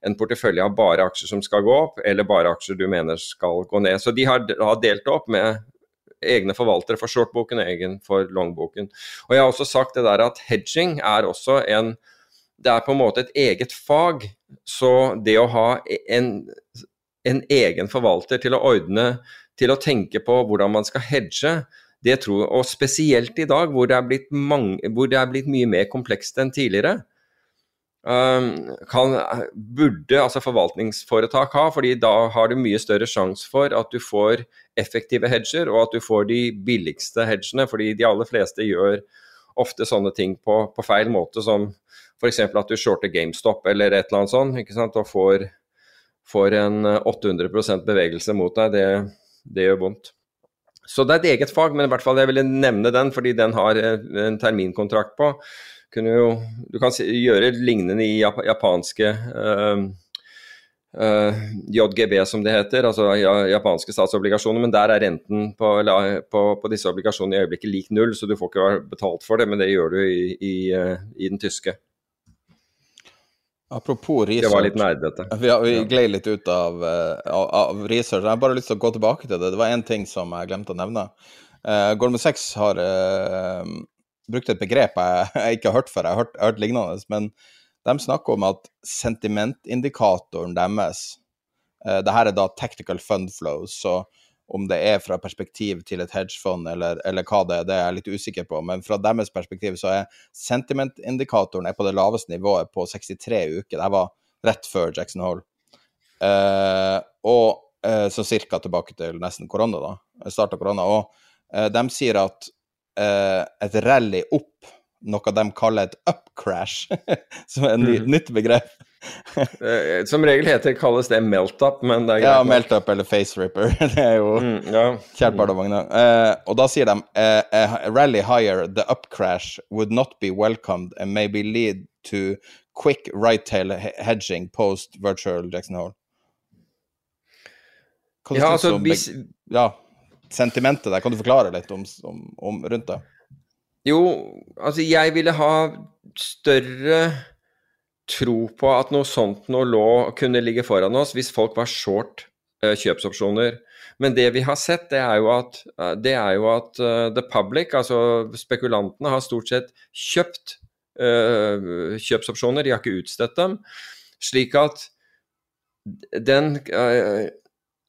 en, portefølje av bare aksjer som skal gå opp, eller bare aksjer du mener skal gå ned. Så de har, har delt opp med egne forvaltere for shortboken og egen for longboken. Og Jeg har også sagt det der at hedging er også en Det er på en måte et eget fag. Så det å ha en, en egen forvalter til å ordne til å tenke på hvordan man skal hedge, det tror, og spesielt i dag hvor det er blitt, mange, det er blitt mye mer komplekst enn tidligere, um, kan, burde altså forvaltningsforetak ha, fordi da har du mye større sjanse for at du får effektive hedger, og at du får de billigste hedgene, fordi de aller fleste gjør ofte sånne ting på, på feil måte, som f.eks. at du shorter GameStop eller et eller annet sånt, og får, får en 800% bevegelse mot deg. det det gjør vondt. Så det er et eget fag, men i hvert fall jeg ville nevne den fordi den har eh, en terminkontrakt på. jo Du kan gjøre lignende i japanske uh, Uh, JGB, som det heter, altså japanske statsobligasjoner. Men der er renten på, på, på, disse obligasjonene i øyeblikket lik null, så du får ikke betalt for det. Men det gjør du i, i, i den tyske. Apropos research. Det var litt nerdete. Vi, vi gled litt ut av, av, av, research. Jeg har bare lyst til å gå tilbake til det. Det var én ting som jeg glemte å nevne. Uh, Goldman Sachs har brukt et begrep jeg, jeg, ikke har hørt før. Jeg har hørt, jeg har hørt lignende. men de snakker om at sentimentindikatoren deres uh, det her er da tactical fund flows, så om det er fra perspektiv til et hedgefond eller, eller, hva det er, det er jeg litt usikker på. Men fra deres perspektiv så er sentimentindikatoren på det laveste nivået på 63 uker. Det var rett før Jackson Hole. Eh, og eh, så cirka tilbake til nesten korona, da. Start av korona. Og eh, de sier at et rally opp noe de kaller et up-crash, som er et ny, mm. nytt begrep. Eh, som regel heter, kalles det melt-up, men det er greit. Ja, melt-up eller face-ripper. det er jo mm, ja. kjært barn og vogner. Uh, og da sier de uh, rally higher, the up-crash would not be welcomed and maybe lead to quick right-tail hedging post virtual Jackson Hole. Ja, altså hvis... Ja, sentimentet der, kan du forklare litt om, om, om rundt det? Jo, altså jeg ville ha større tro på at noe sånt noe lå, kunne ligge foran oss hvis folk var short uh, kjøpsopsjoner. Men det vi har sett, det er jo at, det er jo at uh, the public, altså spekulantene, har stort sett kjøpt kjøpsopsjoner, de har ikke utstedt dem. Slik at den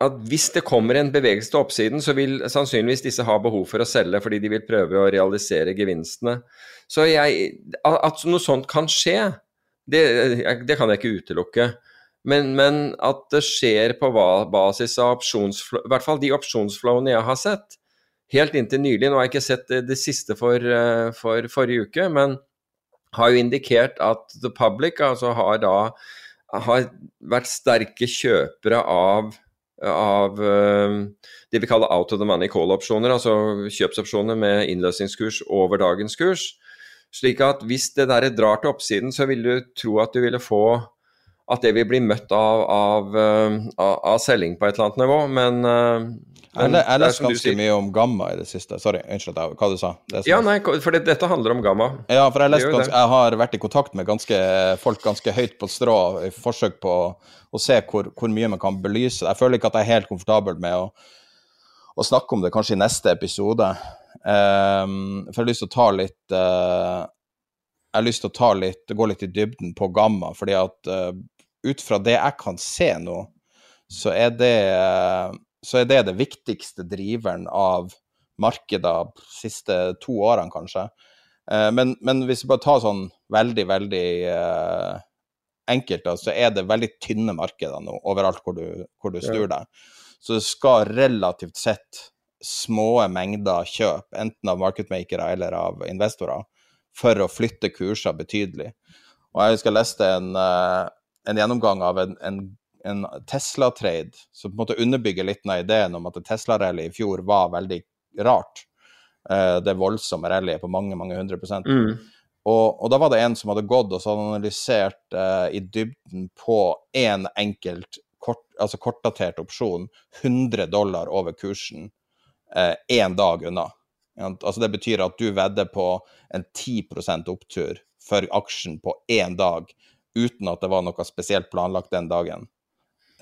at hvis det kommer en bevegelse til oppsiden, så vil sannsynligvis disse ha behov for å selge fordi de vil prøve å realisere gevinstene. Så jeg, at noe sånt kan skje, det, det kan jeg ikke utelukke. Men, men, at det skjer på basis av opsjonsflow, i hvert fall de opsjonsflowene jeg har sett, helt inntil nylig, nå har jeg ikke sett det, det siste for, for, forrige uke, men har jo indikert at the public altså har da har vært sterke kjøpere av av uh, det vi kaller out of the money call-opsjoner, altså kjøpsopsjoner med innløsningskurs over dagens kurs. Slik at hvis det der drar til oppsiden, så vil du tro at du ville få at det vil bli møtt av, av, uh, av, av selging på et eller annet nivå, men uh, jeg har lest ganske mye om gamma i det siste. Sorry, unnskyld hva du sa. ja, nei, for det, dette handler om gamma. Ja, for jeg, ganske, jeg, har vært i kontakt med ganske, folk ganske høyt på strå i forsøk på å se hvor, hvor, mye man kan belyse. Jeg føler ikke at jeg er helt komfortabel med å, å snakke om det kanskje i neste episode. Um, for jeg har lyst til å ta litt uh, Jeg har lyst til å ta litt, gå litt i dybden på gamma, fordi at uh, ut fra det jeg kan se nå, så er det så er det det viktigste driveren av markedet de siste to årene, kanskje. Eh, men, men, hvis vi bare tar sånn veldig, veldig uh, enkelt, så er det veldig tynne markeder nå overalt hvor du, hvor du snur deg. Så det skal relativt sett små mengder kjøp, enten av marketmakere eller av investorer, for å flytte kurser betydelig. Og jeg husker jeg leste en, uh, en gjennomgang av en, en en Tesla-trade som på en måte underbygger litt av ideen om at Tesla-rally i fjor var veldig rart. Uh, det voldsomme rallyet på mange, mange hundre prosent. Mm. Og, og, da var det en som hadde gått og så analysert uh, i dybden på én en enkelt kort, altså kortdatert opsjon 100 dollar over kursen én uh, dag unna. Altså Det betyr at du vedder på en 10% opptur for aksjen på én dag, uten at det var noe spesielt planlagt den dagen.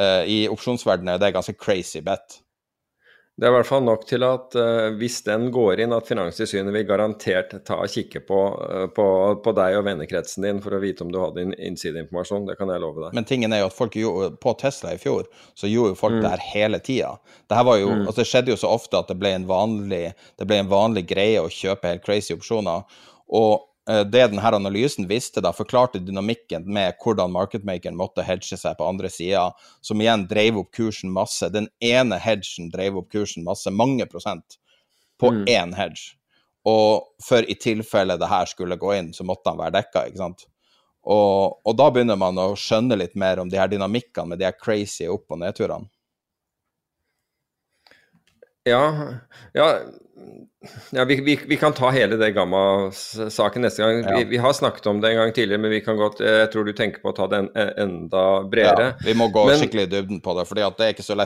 Uh, I opsjonsverdenen er det ganske crazy bet. Det er i hvert fall nok til at uh, hvis den går inn, at Finanstilsynet vil garantert ta og kikke på, uh, på, på, deg og vennekretsen din for å vite om du hadde innsideinformasjon. Det kan jeg love deg. Men tingen er jo at folk gjorde, på Tesla i fjor, så gjorde jo folk mm. det her hele tida. Det, jo, mm. altså det skjedde jo så ofte at det ble, en vanlig, det ble en vanlig greie å kjøpe helt crazy opsjoner. Og det denne analysen visste, da forklarte dynamikken med hvordan marketmakeren måtte hedge seg på andre sida, som igjen drev opp kursen masse. Den ene hedgen drev opp kursen masse, mange prosent, på mm. én hedge. Og for i tilfelle det her skulle gå inn, så måtte han være dekka, ikke sant. Og, og, da begynner man å skjønne litt mer om de her dynamikkene med de her crazy opp- og nedturene. Ja, ja, ja vi, vi, vi, kan ta hele det Gamma-saken neste gang. Ja. Vi, vi, har snakket om det en gang tidligere, men vi kan godt, jeg tror du tenker på å ta det en, enda bredere. Ja, vi må gå men, skikkelig i dybden på det, for det det er ikke så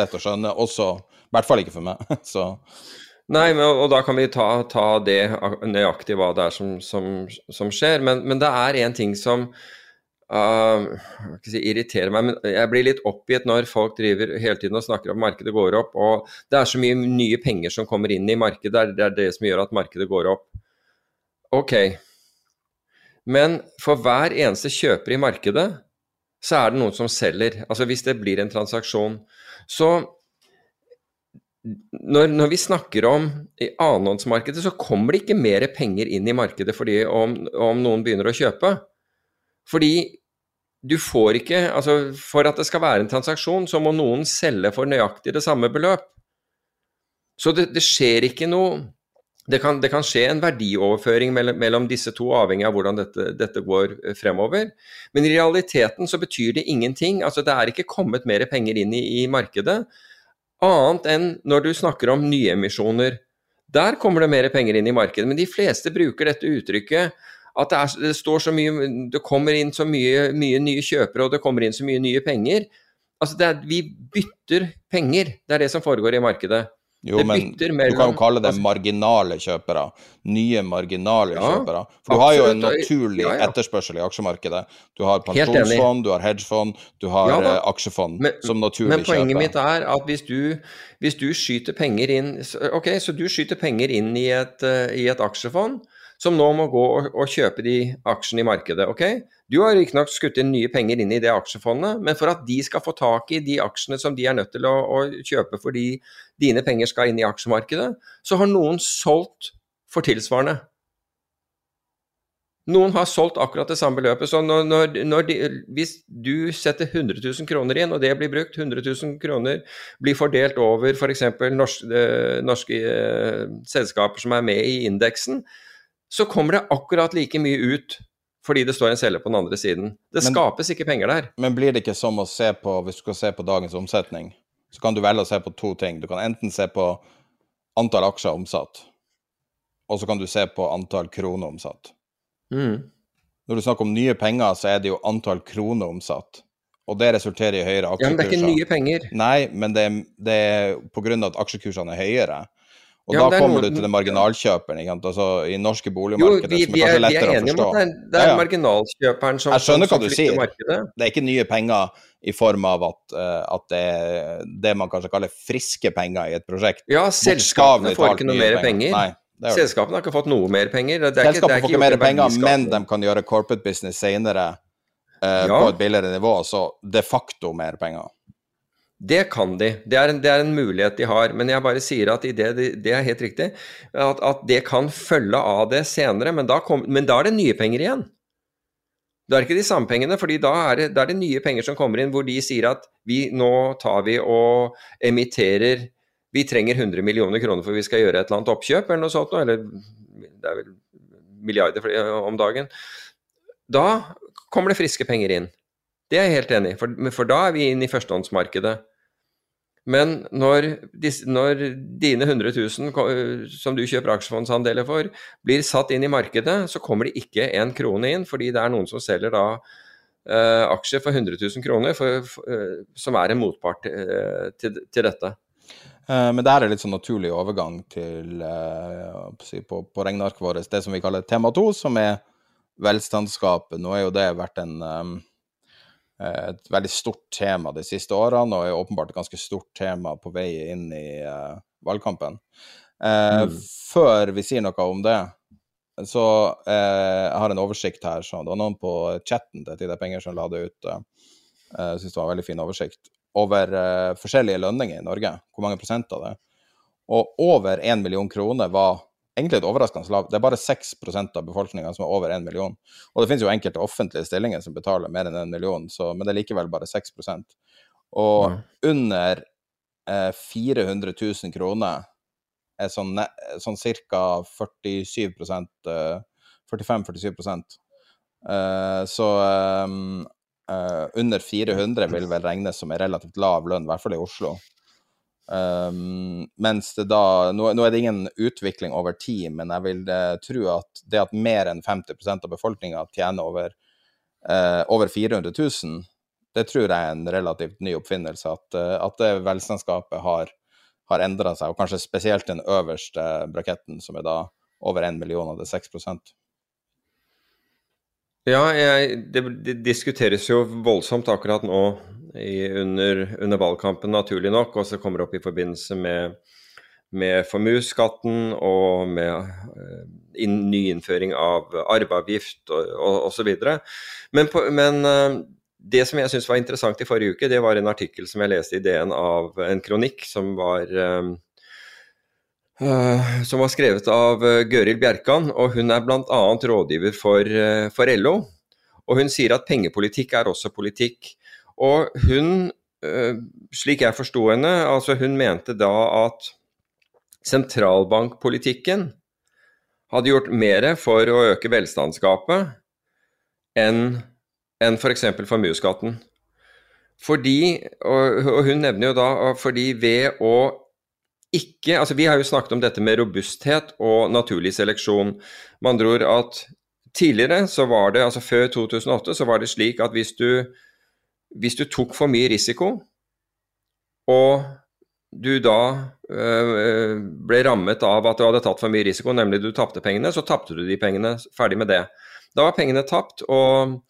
lett å skjønne. Også, I hvert fall ikke for meg. så... Nei, men, og da kan vi ta, ta, det nøyaktig hva det er som, som, som skjer. Men, men, det er én ting som uh, si, irriterer meg. Men jeg blir litt oppgitt når folk driver hele tiden og snakker om markedet går opp. Og det er så mye nye penger som kommer inn i markedet. Det er det som gjør at markedet går opp. Ok. Men for hver eneste kjøper i markedet, så er det noen som selger. Altså hvis det blir en transaksjon. Så når, når, vi snakker om i annenhåndsmarkedet, så kommer det ikke mer penger inn i markedet fordi om, om noen begynner å kjøpe. Fordi du får ikke Altså, for at det skal være en transaksjon, så må noen selge for nøyaktig det samme beløp. Så det, det skjer ikke noe det kan, det kan, skje en verdioverføring mellom, mellom, disse to, avhengig av hvordan dette, dette, går eh, fremover. Men i realiteten så betyr det ingenting. Altså, det er ikke kommet mer penger inn i, i markedet. Annet enn når du snakker om nyemisjoner. Der kommer det mer penger inn i markedet. Men de fleste bruker dette uttrykket at det, er, det, står så mye Det kommer inn så mye, mye, nye kjøpere, og det kommer inn så mye nye penger. Altså, er, vi bytter penger. Det er det som foregår i markedet. Jo, men du kan jo kalle det marginale kjøpere. Nye marginale ja, kjøpere. For du har jo en naturlig ja, ja. etterspørsel i aksjemarkedet. Du har pensjonsfond, du har hedgefond, du har eh, aksjefond men, som naturlig kjøper. Men poenget kjøper. mitt er at hvis du, hvis du, skyter penger inn Ok, så du skyter penger inn i et, uh, i et aksjefond som nå må gå og, og kjøpe de aksjene i markedet. ok? Du har riktignok skutt inn nye penger inn i det aksjefondet, men for at de skal få tak i de aksjene som de er nødt til å, å kjøpe fordi dine penger skal inn i aksjemarkedet, så har noen solgt for tilsvarende. Noen har solgt akkurat det samme beløpet. Så når, når, når de, hvis du setter 100 000 kroner inn, og det blir brukt, 100 000 kroner blir fordelt over f.eks. Norske, eh, norske eh, selskaper som er med i indeksen, så kommer det akkurat like mye ut fordi det står en selger på den andre siden. Det men, skapes ikke penger der. Men blir det ikke som å se på, hvis du skal se på dagens omsetning, så kan du velge å se på to ting. Du kan enten se på antall aksjer omsatt, og så kan du se på antall kroner omsatt. Mm. Når du snakker om nye penger, så er det jo antall kroner omsatt. Og det resulterer i høyere aksjekurser. Ja, men det er ikke nye penger. Nei, men det, det er pga. at aksjekursene er høyere. Og ja, da kommer noen... du til den marginalkjøperen. Ikke sant? Altså, I norske boligmarkedet, jo, vi, vi er, som er kanskje lettere å forstå. Det er, det er ja, ja. marginalkjøperen som, Jeg skjønner hva du sier. Markedet. Det er ikke nye penger i form av at, uh, at det er det man kanskje kaller friske penger i et prosjekt. Ja, selskapene får ikke noe mer penger. penger. Selskapene har ikke fått noe mer penger. Selskapene får ikke mer penger, men de kan gjøre corporate business senere uh, på et billigere nivå, så de facto mer penger. Det kan de. Det er, en, det er, en, mulighet de har. Men jeg bare sier at det, det, er helt riktig. At, at, det kan følge av det senere. Men da, kom, men da, er det nye penger igjen. Da er det ikke de samme pengene, fordi da det, da er det nye penger som kommer inn hvor de sier at vi, nå tar vi og emitterer Vi trenger 100 millioner kroner for vi skal gjøre et eller annet oppkjøp eller noe sånt. Eller det er vel milliarder om dagen. Da kommer det friske penger inn. Det er jeg helt enig i, for, for, da er vi inn i førstehåndsmarkedet. Men når, når, dine 100 000 som du kjøper aksjefondsandeler for, blir satt inn i markedet, så kommer det ikke en krone inn, fordi det er noen som selger da uh, aksjer for 100 000 kroner, for, for, uh, som er en motpart uh, til, til, dette. Men det her er litt sånn naturlig overgang til på, på regnearket vårt, det som vi kaller tema to, som er velstandsskapet. Nå er jo det vært en um, Eh, et veldig stort tema de siste årene, og er åpenbart et ganske stort tema på vei inn i uh, valgkampen. Uh, mm. Før vi sier noe om det, så uh, jeg har en oversikt her. Så det var noen på chatten til Tid penger som la det ut. Jeg syns det var en veldig fin oversikt. Over forskjellige lønninger i Norge. Hvor mange prosent av det? Og over én million kroner var egentlig et overraskende lavt. Det er bare 6% av befolkninga som er over 1 million. Og det finnes jo enkelte offentlige stillinger som betaler mer enn 1 million, så, men det er likevel bare 6 Og ja. under eh, 400 000 kroner er sånn, sånn ca. 47 eh, 45-47 eh, Så um, uh, under 400 vil vel regnes som en relativt lav lønn, i hvert fall i Oslo. Um, mens det da nå, nå, er det ingen utvikling over tid, men jeg vil uh, tro at det at mer enn 50% av befolkninga tjener over, uh, over 400 000, det tror jeg er en relativt ny oppfinnelse. At, uh, at det velstandskapet har, har endra seg, og kanskje spesielt den øverste braketten, som er da over 1 million, av det er 6% Ja, jeg, det, det diskuteres jo voldsomt akkurat nå i, under, under, valgkampen, naturlig nok, og så kommer det opp i forbindelse med, med formuesskatten og med uh, inn, nyinnføring av arveavgift og osv. Men, men uh, det som jeg syns var interessant i forrige uke, det var en artikkel som jeg leste i DN av en kronikk som var uh, som var skrevet av Gøril Bjerkan, og hun er bl.a. rådgiver for, for LO. Og hun sier at pengepolitikk er også politikk. Og hun, eh, slik jeg forsto henne, altså hun mente da at sentralbankpolitikken hadde gjort mer for å øke velstandsgapet enn enn f.eks. For formuesskatten. Fordi, og, og hun nevner jo da fordi ved å ikke altså Vi har jo snakket om dette med robusthet og naturlig seleksjon. Med andre ord at tidligere, så var det, altså før 2008, så var det slik at hvis du hvis du tok for mye risiko, og du da øh, ble rammet av at du hadde tatt for mye risiko, nemlig du tapte pengene, så tapte du de pengene. Ferdig med det. Da var pengene tapt, og,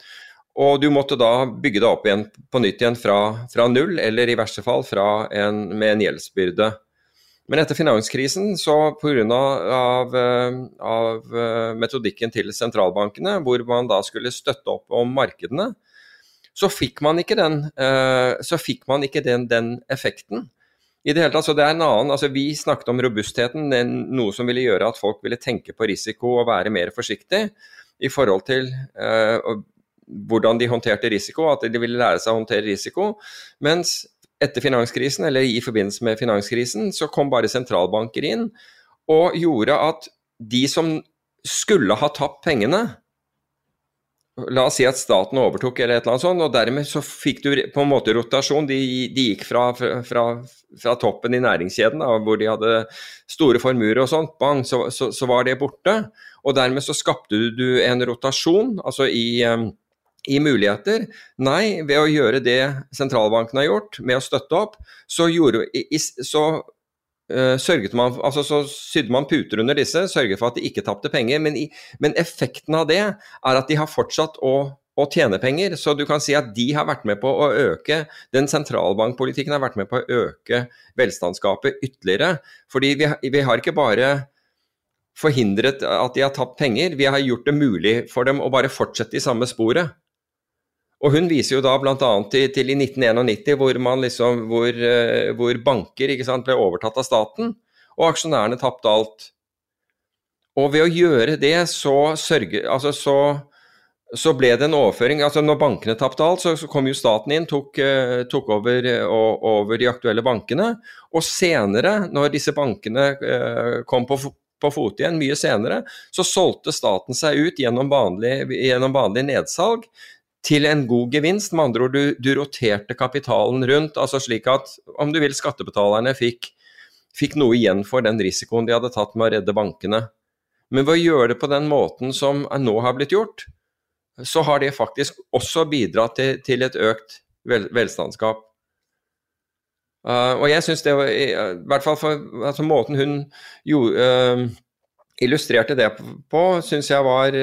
og, du måtte da bygge deg opp igjen på nytt igjen fra, fra null, eller i verste fall en, med en gjeldsbyrde. Men etter finanskrisen, så pga. Av, av metodikken til sentralbankene, hvor man da skulle støtte opp om markedene, så fikk man ikke den, fikk man ikke den, den effekten. I det hele tatt, så det er en annen, altså Vi snakket om robustheten, noe som ville gjøre at folk ville tenke på risiko og være mer forsiktig i forhold til uh, hvordan de håndterte risiko, at de ville lære seg å håndtere risiko. Mens etter finanskrisen, eller i forbindelse med finanskrisen, så kom bare sentralbanker inn og gjorde at de som skulle ha tapt pengene, La oss si at staten overtok, eller et eller annet sånt, og dermed så fikk du på en måte rotasjon. De, de gikk fra, fra, fra, toppen i næringskjeden, da, hvor de hadde store formuer og sånt, bang, så, så, så, var det borte. Og dermed så skapte du en rotasjon, altså i, i muligheter. Nei, ved å gjøre det sentralbanken har gjort, med å støtte opp, så, gjorde, så sørget man, altså så sydde man puter under disse, sørget for at de ikke tapte penger. Men, i, men, effekten av det er at de har fortsatt å, å, tjene penger. Så du kan si at de har vært med på å øke Den sentralbankpolitikken har vært med på å øke velstandsgapet ytterligere. Fordi vi, vi har ikke bare forhindret at de har tapt penger, vi har gjort det mulig for dem å bare fortsette i samme sporet. Og hun viser jo da bl.a. Til, til i 1991 hvor, liksom, hvor, eh, hvor banker sant, ble overtatt av staten, og aksjonærene tapte alt. Og ved å gjøre det, så, sørge, altså så, så ble det en overføring. altså Når bankene tapte alt, så, så kom jo staten inn, tok, uh, tok over, uh, over, de aktuelle bankene. Og senere, når disse bankene kom på, på fot igjen, mye senere, så solgte staten seg ut gjennom vanlig, gjennom vanlig nedsalg til en god gevinst. Med andre ord, du, du, roterte kapitalen rundt, altså slik at om du vil skattebetalerne fikk, fikk, noe igjen for den risikoen de hadde tatt med å redde bankene. Men ved å gjøre det på den måten som nå har blitt gjort, så har det faktisk også bidratt til, til et økt vel, velstandskap. Uh, og jeg syns det var i, hvert fall for altså, måten hun gjorde uh, illustrerte det på, syns jeg var,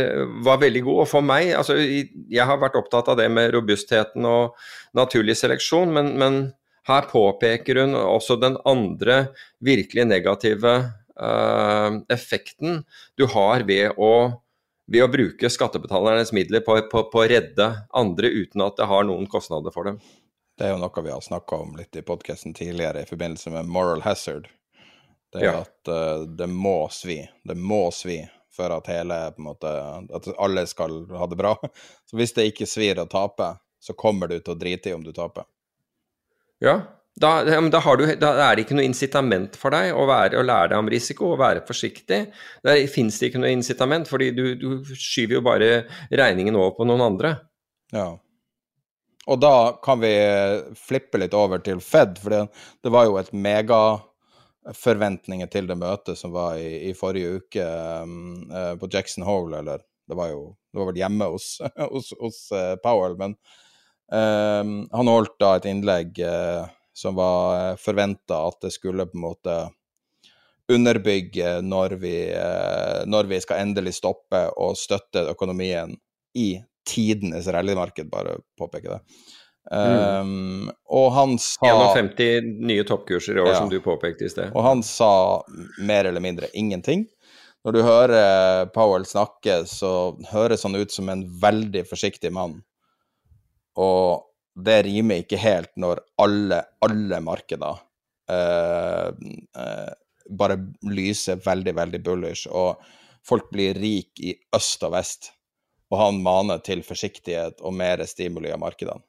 var, veldig god. Og for meg, altså jeg har vært opptatt av det med robustheten og naturlig seleksjon, men, men her påpeker hun også den andre virkelig negative uh, effekten du har ved å, ved å bruke skattebetalernes midler på, å redde andre uten at det har noen kostnader for dem. Det er jo noe vi har snakka om litt i podkasten tidligere i forbindelse med moral hazard. Det er ja. at uh, det må svi. Det må svi for at hele på en måte, At alle skal ha det bra. Så hvis det ikke svir å tape, så kommer du til å drite i om du taper. Ja, da, da, du, da, er det ikke noe incitament for deg å, være, å lære deg om risiko og være forsiktig. Der fins det ikke noe incitament, fordi du, du, skyver jo bare regningen over på noen andre. Ja. og da kan vi flippe litt over til Fed, for det, det var jo et megaforventninger til det møtet som var i, i forrige uke um, uh, på Jackson Hole, eller det var jo det var vel hjemme hos, hos, hos uh, Powell, men um, han holdt da et innlegg uh, som var forventa at det skulle på en måte underbygge når vi, når vi skal endelig stoppe og støtte økonomien i tidenes rallymarked, bare påpeke det. Um, mm. Og han sa 51 nye toppkurser i år, ja, som du påpekte i sted. Og han sa mer eller mindre ingenting. Når du hører Powell snakke, så høres han ut som en veldig forsiktig mann. Og det rimer ikke helt når alle, alle markeder uh, uh, bare lyser veldig, veldig bullish, og folk blir rik i øst og vest og han maner til forsiktighet og mer stimuli av markedene.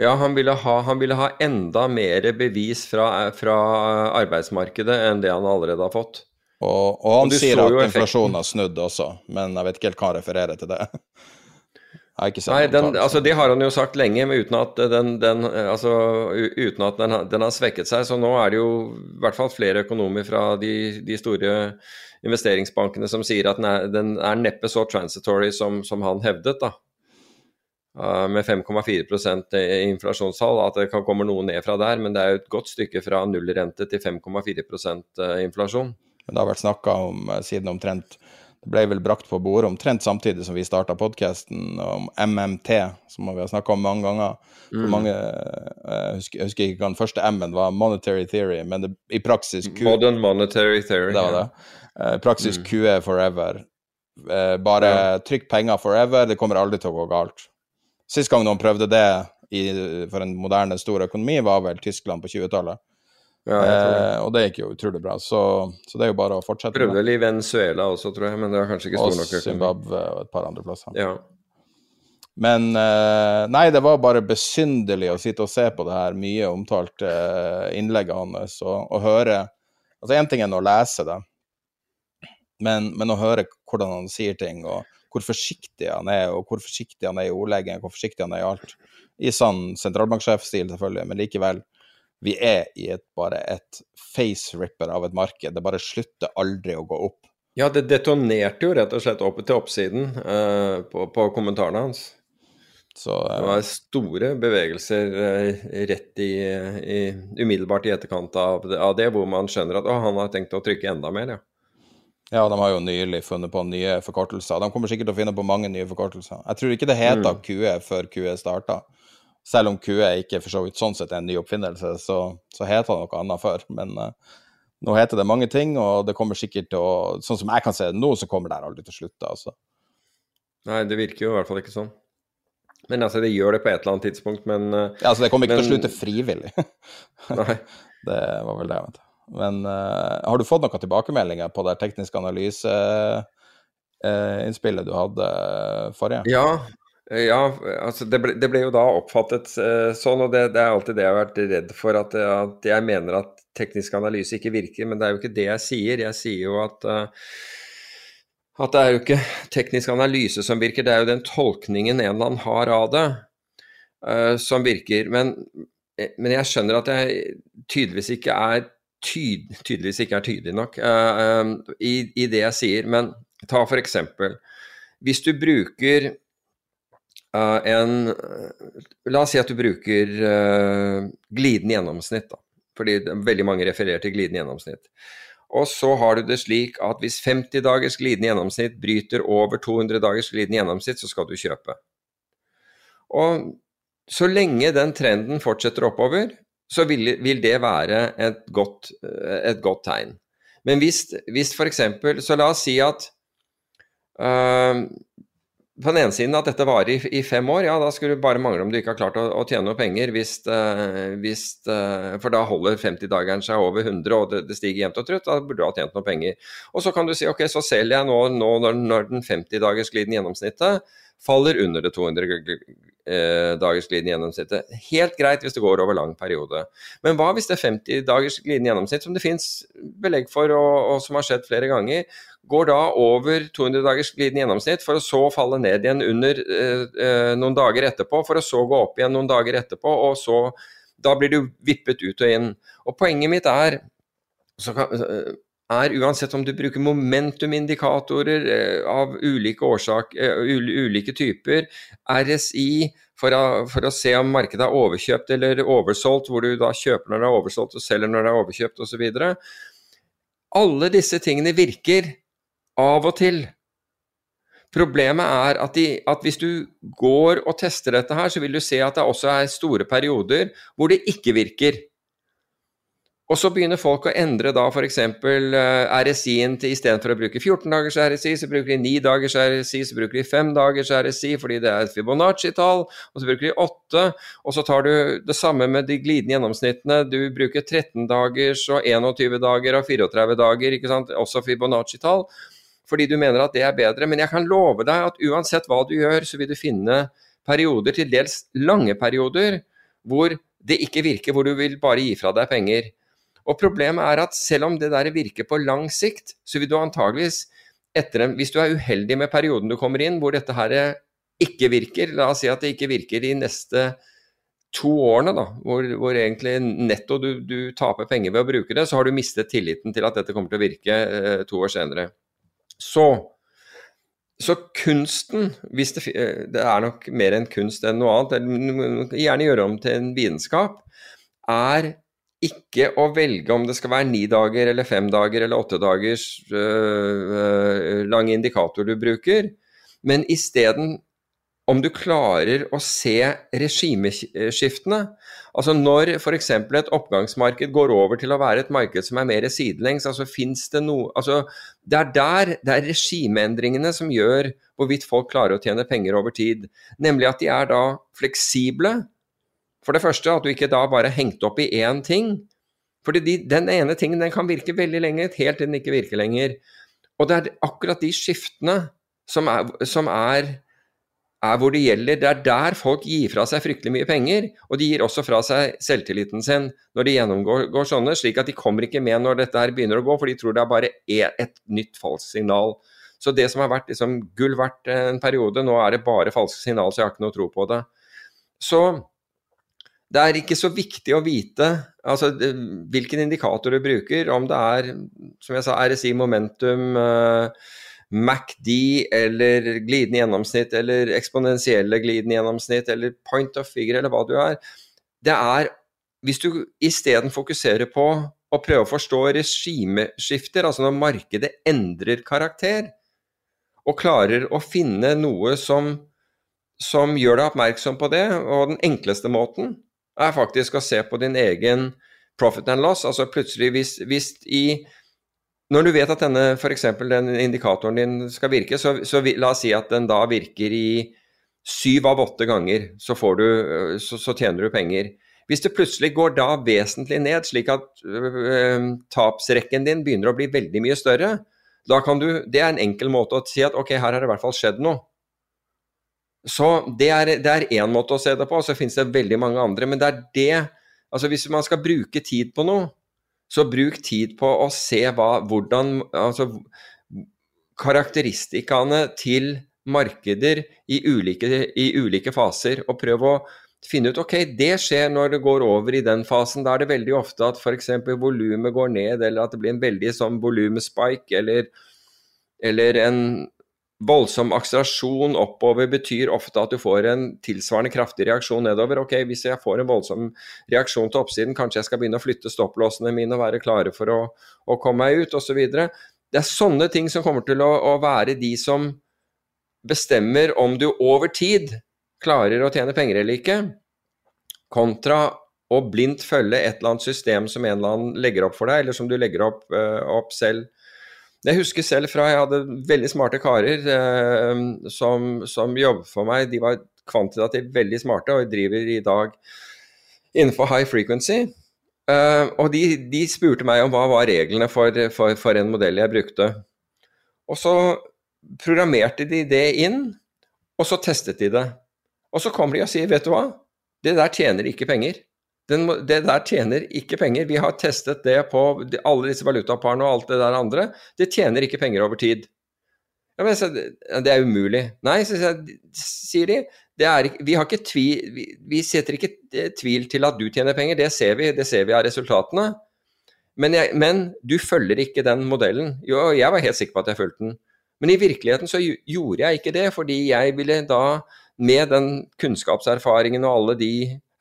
Ja, han ville, ha, han ville ha, enda mer bevis fra, fra, arbeidsmarkedet enn det han allerede har fått. Og, og han og sier at inflasjonen har snudd også, men jeg vet ikke helt hva han refererer til det. Nei, den, altså, Det har han jo sagt lenge, men uten at, den, den, altså, uten at den, den, har svekket seg. Så nå er det jo i hvert fall flere økonomer fra de, de store investeringsbankene som sier at den den er neppe så transitory som, som han hevdet. da. Uh, med 5,4% inflasjonstall, at det kan komme noe ned fra der. Men det er jo et godt stykke fra nullrente til 5,4% uh, inflasjon. Det har vært snakka om uh, siden omtrent Det ble vel brakt på bordet omtrent samtidig som vi starta podkasten om MMT, som vi har snakka om mange ganger. Mm. mange, jeg husker, jeg husker, ikke hva den første M-en var, Monetary Theory, men det, i praksis Q, Modern Monetary Theory. Det var det. I praksis mm. QE forever. Eh, bare trykk penger forever, det kommer aldri til å gå galt. Sist gang noen prøvde det i, for en moderne, stor økonomi, var vel Tyskland på 20-tallet. Ja, eh, og det gikk jo utrolig bra, så, så, det er jo bare å fortsette. Prøvde vel i Venezuela også, tror jeg, men det var kanskje ikke stor nok. Og Zimbabwe og et par andre plasser. Ja. Men eh, nei, det var bare besynderlig å sitte og se på det her mye omtalte eh, innlegget hans og, og høre Altså, én ting er å lese det, men, men, å høre hvordan han sier ting, og hvor forsiktig han er, og hvor forsiktig han er i ordleggingen, hvor forsiktig han er i alt. I sånn sentralbanksjefstil, selvfølgelig, men likevel. Vi er i et, bare et face-ripper av et marked. Det bare slutter aldri å gå opp. Ja, det detonerte jo rett og slett opp til oppsiden uh, på, på, kommentarene hans. Så, uh, det var store bevegelser uh, rett i, i, umiddelbart i etterkant av, av, det, hvor man skjønner at å, han har tenkt å trykke enda mer, ja. Ja, de har jo nylig funnet på nye forkortelser. De kommer sikkert til å finne på mange nye forkortelser. Jeg tror ikke det heter mm. QE før QE starta. Selv om QE ikke for så vidt sånn sett er en ny oppfinnelse, så, så heter det noe annet før. Men uh, nå heter det mange ting, og det kommer sikkert til å Sånn som jeg kan se det nå, så kommer det her aldri til å slutte, altså. Nei, det virker jo i hvert fall ikke sånn. Men altså, det gjør det på et eller annet tidspunkt, men uh, Ja, altså, det kommer ikke men... til å slutte frivillig. Nei. det var vel det, jeg vet. Men uh, har du fått noen tilbakemeldinger på det tekniske analyseinnspillet uh, du hadde forrige? Ja, ja altså det ble, det ble, jo da oppfattet uh, sånn, og det, det, er alltid det jeg har vært redd for, at, at, jeg mener at teknisk analyse ikke virker. Men det er jo ikke det jeg sier. Jeg sier jo at at det er jo ikke teknisk analyse som virker, det er jo den tolkningen en eller annen har av det, som virker. Men, men, jeg skjønner at jeg tydeligvis ikke er tyd, tydeligvis ikke er tydelig nok uh, i, i, det jeg sier. Men ta f.eks. Hvis du bruker uh, en La oss si at du bruker glidende gjennomsnitt, da. Fordi veldig mange refererer til glidende gjennomsnitt. Og så har du det slik at hvis 50 dagers glidende gjennomsnitt bryter over 200 dagers glidende gjennomsnitt, så skal du kjøpe. Og så lenge den trenden fortsetter oppover, så vil, vil det være et godt, eh, et godt, tegn. Men hvis, hvis f.eks. Så la oss si at uh, på den ene siden at dette varer i, i, fem år, ja da skulle det bare mangle om du ikke har klart å, å tjene noe penger. Hvis, uh, hvis, uh, for da holder 50-dageren seg over 100 og det, det stiger jevnt og trutt. Da burde du ha tjent noe penger. Og så kan du si ok, så selger jeg nå, nå når, når den 50-dagers glidende gjennomsnittet faller under det 200 eh, gjennomsnittet. Helt greit hvis det går over lang periode. Men hva hvis det 50 dagers glidende gjennomsnitt, som det fins belegg for og, og, som har skjedd flere ganger, går da over 200 dagers glidende gjennomsnitt, for å så falle ned igjen under eh, eh, noen dager etterpå, for å så gå opp igjen noen dager etterpå, og så Da blir du vippet ut og inn. Og poenget mitt er kan, er uansett om du bruker momentumindikatorer eh, av ulike årsak, ulike typer, RSI for å, for å, se om markedet er overkjøpt eller oversolgt, hvor du da kjøper når det er oversolgt og selger når det er overkjøpt osv. Alle disse tingene virker av og til. Problemet er at, de, at, hvis du går og tester dette her, så vil du se at det også er store perioder hvor det ikke virker. Og så begynner folk å endre da f.eks. Eh, RSI-en til istedenfor å bruke 14 dagers RSI, så bruker de 9 dagers RSI, så bruker de 5 dagers RSI fordi det er et Fibonacci-tall, og så bruker de 8, og så tar du det samme med de glidende gjennomsnittene. Du bruker 13 dagers og 21 dager og 34 dager, ikke sant, også Fibonacci-tall, fordi du mener at det er bedre. Men jeg kan love deg at uansett hva du gjør, så vil du finne perioder, til dels lange perioder, hvor det ikke virker, hvor du vil bare gi fra deg penger. Og problemet er at selv om det der virker på lang sikt, så vil du antageligvis etter en, Hvis du er uheldig med perioden du kommer inn hvor dette her ikke virker, la oss si at det ikke virker de neste to årene, da, hvor, hvor egentlig netto du, du, taper penger ved å bruke det, så har du mistet tilliten til at dette kommer til å virke eh, to år senere. Så, så kunsten, hvis det, eh, det, er nok mer en kunst enn noe annet, gjerne gjøre om til en vitenskap, er ikke å velge om det skal være ni dager eller fem dager eller åtte dagers øh, øh, lang indikator du bruker, men isteden om du klarer å se regimeskiftene. Altså når f.eks. et oppgangsmarked går over til å være et marked som er mer sidelengs, altså fins det noe altså Det er der det er regimeendringene som gjør hvorvidt folk klarer å tjene penger over tid. Nemlig at de er da fleksible, for det første at du ikke da bare er hengt opp i én ting. Fordi de, den ene tingen den kan virke veldig lenge, helt til den ikke virker lenger. Og det er akkurat de skiftene som er, som er, er hvor det gjelder. Det er der folk gir fra seg fryktelig mye penger, og de gir også fra seg selvtilliten sin når de gjennomgår sånne, slik at de kommer ikke med når dette her begynner å gå, for de tror det er bare et nytt falskt signal. Så det som har vært liksom, gull verdt en periode, nå er det bare falske signal, så jeg har ikke noe tro på det. Så det er ikke så viktig å vite altså, hvilken indikator du bruker, om det er som jeg sa, RSI momentum, eh, MACD eller glidende gjennomsnitt eller eksponentielle glidende gjennomsnitt eller point of figure eller hva du er. Det er hvis du isteden fokuserer på å prøve å forstå regimeskifter, altså når markedet endrer karakter, og klarer å finne noe som, som gjør deg oppmerksom på det, og den enkleste måten er faktisk å se på din egen profit and loss. Altså plutselig hvis, hvis i Når du vet at denne f.eks. den indikatoren din skal virke, så, så, la oss si at den da virker i syv av åtte ganger, så, du, så, så tjener du penger. Hvis det plutselig går da vesentlig ned, slik at øh, tapsrekken din begynner å bli veldig mye større, da kan du, det er en enkel måte å si at ok, her har det i hvert fall skjedd noe. Så det er én måte å se det på, og så finnes det veldig mange andre. Men det er det Altså hvis man skal bruke tid på noe, så bruk tid på å se hva, hvordan Altså karakteristikkene til markeder i ulike, i ulike faser, og prøv å finne ut ok, det skjer når det går over i den fasen. Da er det veldig ofte at f.eks. volumet går ned, eller at det blir en veldig sånn volumspike, eller, eller en Voldsom akselerasjon oppover betyr ofte at du får en tilsvarende kraftig reaksjon nedover. Ok, hvis jeg får en voldsom reaksjon til oppsiden, kanskje jeg skal begynne å flytte stopplåsene mine og være klare for å, å komme meg ut, osv. Det er sånne ting som kommer til å, å, være de som bestemmer om du over tid klarer å tjene penger eller ikke, kontra å blindt følge et eller annet system som en eller annen legger opp for deg, eller som du legger opp, uh, opp selv jeg husker selv fra jeg hadde veldig smarte karer eh, som, som jobbet for meg. De var kvantitativt veldig smarte og driver i dag innenfor high frequency. Eh, og de, de, spurte meg om hva var reglene for, for, for, en modell jeg brukte. Og så programmerte de det inn, og så testet de det. Og så kommer de og sier, vet du hva, det der tjener ikke penger. Den, det der tjener ikke penger. Vi har testet det på alle disse valutaparene og alt det der andre. Det tjener ikke penger over tid. Ja, men, så, det er umulig. Nei, så, sier de. Er, vi, tvi, vi, vi, setter ikke tvil til at du tjener penger, det ser vi, det ser vi av resultatene. Men, jeg, men, du følger ikke den modellen. Jo, jeg var helt sikker på at jeg fulgte den. Men i virkeligheten så gjorde jeg ikke det, fordi jeg ville da, med den kunnskapserfaringen og alle de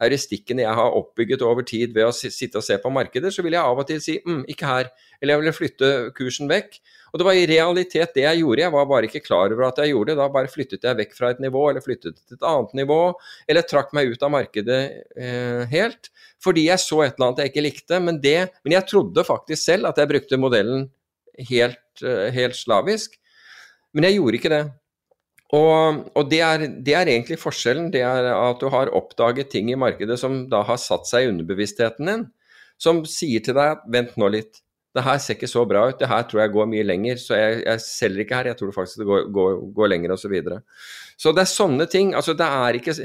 heuristikkene jeg har oppbygget over tid ved å sitte og se på markeder, så vil jeg av og til si mm, ikke her, eller jeg ville flytte kursen vekk. Og det var i realitet det jeg gjorde, jeg var bare ikke klar over at jeg gjorde det. Da bare flyttet jeg vekk fra et nivå, eller flyttet til et annet nivå, eller trakk meg ut av markedet eh, helt. Fordi jeg så et eller annet jeg ikke likte. Men, det, men jeg trodde faktisk selv at jeg brukte modellen helt, eh, helt slavisk. Men jeg gjorde ikke det. Og, og det, er, det, er, egentlig forskjellen. Det er at du har oppdaget ting i markedet som da har satt seg i underbevisstheten din. Som sier til deg at vent nå litt, det her ser ikke så bra ut, det her tror jeg går mye lenger. Så jeg, jeg selger ikke her, jeg tror faktisk det går, går, går lenger osv. Så, videre. så det er sånne ting. Altså det er ikke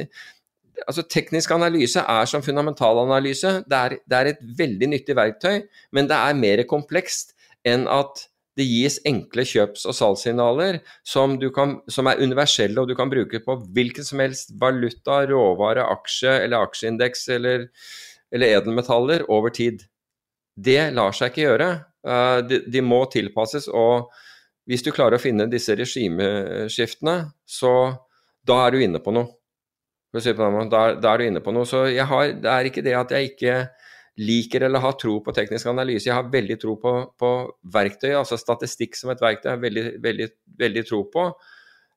altså Teknisk analyse er som fundamentalanalyse. Det er, det er et veldig nyttig verktøy, men det er mer komplekst enn at det gis enkle kjøps- og salgssignaler som, som, er universelle, og du kan bruke på hvilken som helst valuta, råvare, aksje eller aksjeindeks eller, eller edelmetaller over tid. Det lar seg ikke gjøre. Uh, de, må tilpasses. Og hvis du klarer å finne disse regimeskiftene, så da er du inne på noe. Da er du inne på noe. Så har, det er ikke det at jeg ikke liker eller har tro på teknisk analyse. Jeg har veldig tro på, på verktøy, altså statistikk som et verktøy. Jeg har veldig, veldig, veldig tro på.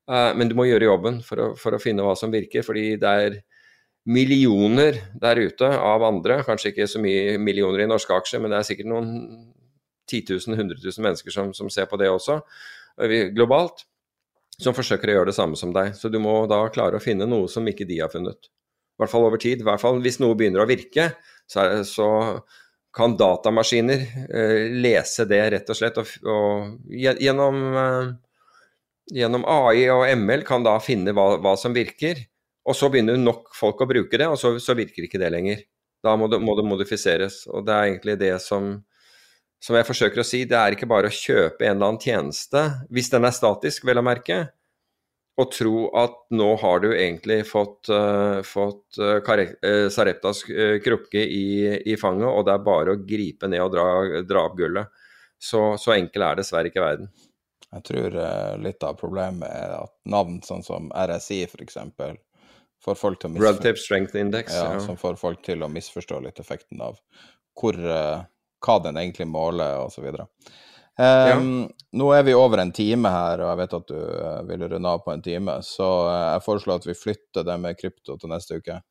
Uh, men du må gjøre jobben for å, for å, finne hva som virker, fordi det er millioner der ute av andre. Kanskje ikke så mye millioner i norske aksjer, men det er sikkert noen 10 000, 100 000 mennesker som, som ser på det også, globalt. Som forsøker å gjøre det samme som deg. Så du må da klare å finne noe som ikke de har funnet. I hvert fall over tid. I hvert fall hvis noe begynner å virke, så, så kan datamaskiner eh, lese det rett og slett. Og, og gjennom, eh, gjennom, AI og ML kan da finne hva, hva, som virker. Og så begynner nok folk å bruke det, og så, så virker ikke det lenger. Da må det, må det, modifiseres. Og det er egentlig det som, som jeg forsøker å si. Det er ikke bare å kjøpe en eller annen tjeneste, hvis den er statisk, vel å merke å tro at nå har du egentlig fått, uh, fått uh, Sareptas uh, krukke i, i, fanget, og det er bare å gripe ned og dra, dra opp gullet. Så, så, enkel er dessverre ikke verden. Jeg tror litt av problemet er at navn sånn som RSI f.eks. får folk til å misforstå Strength Index. Ja, ja, som får folk til å misforstå litt effekten av hvor, hva den egentlig måler, osv. Um, ja. Nå er vi over en time her, og jeg vet at du uh, vil runde av på en time, så uh, jeg foreslår at vi flytter det med krypto til neste uke.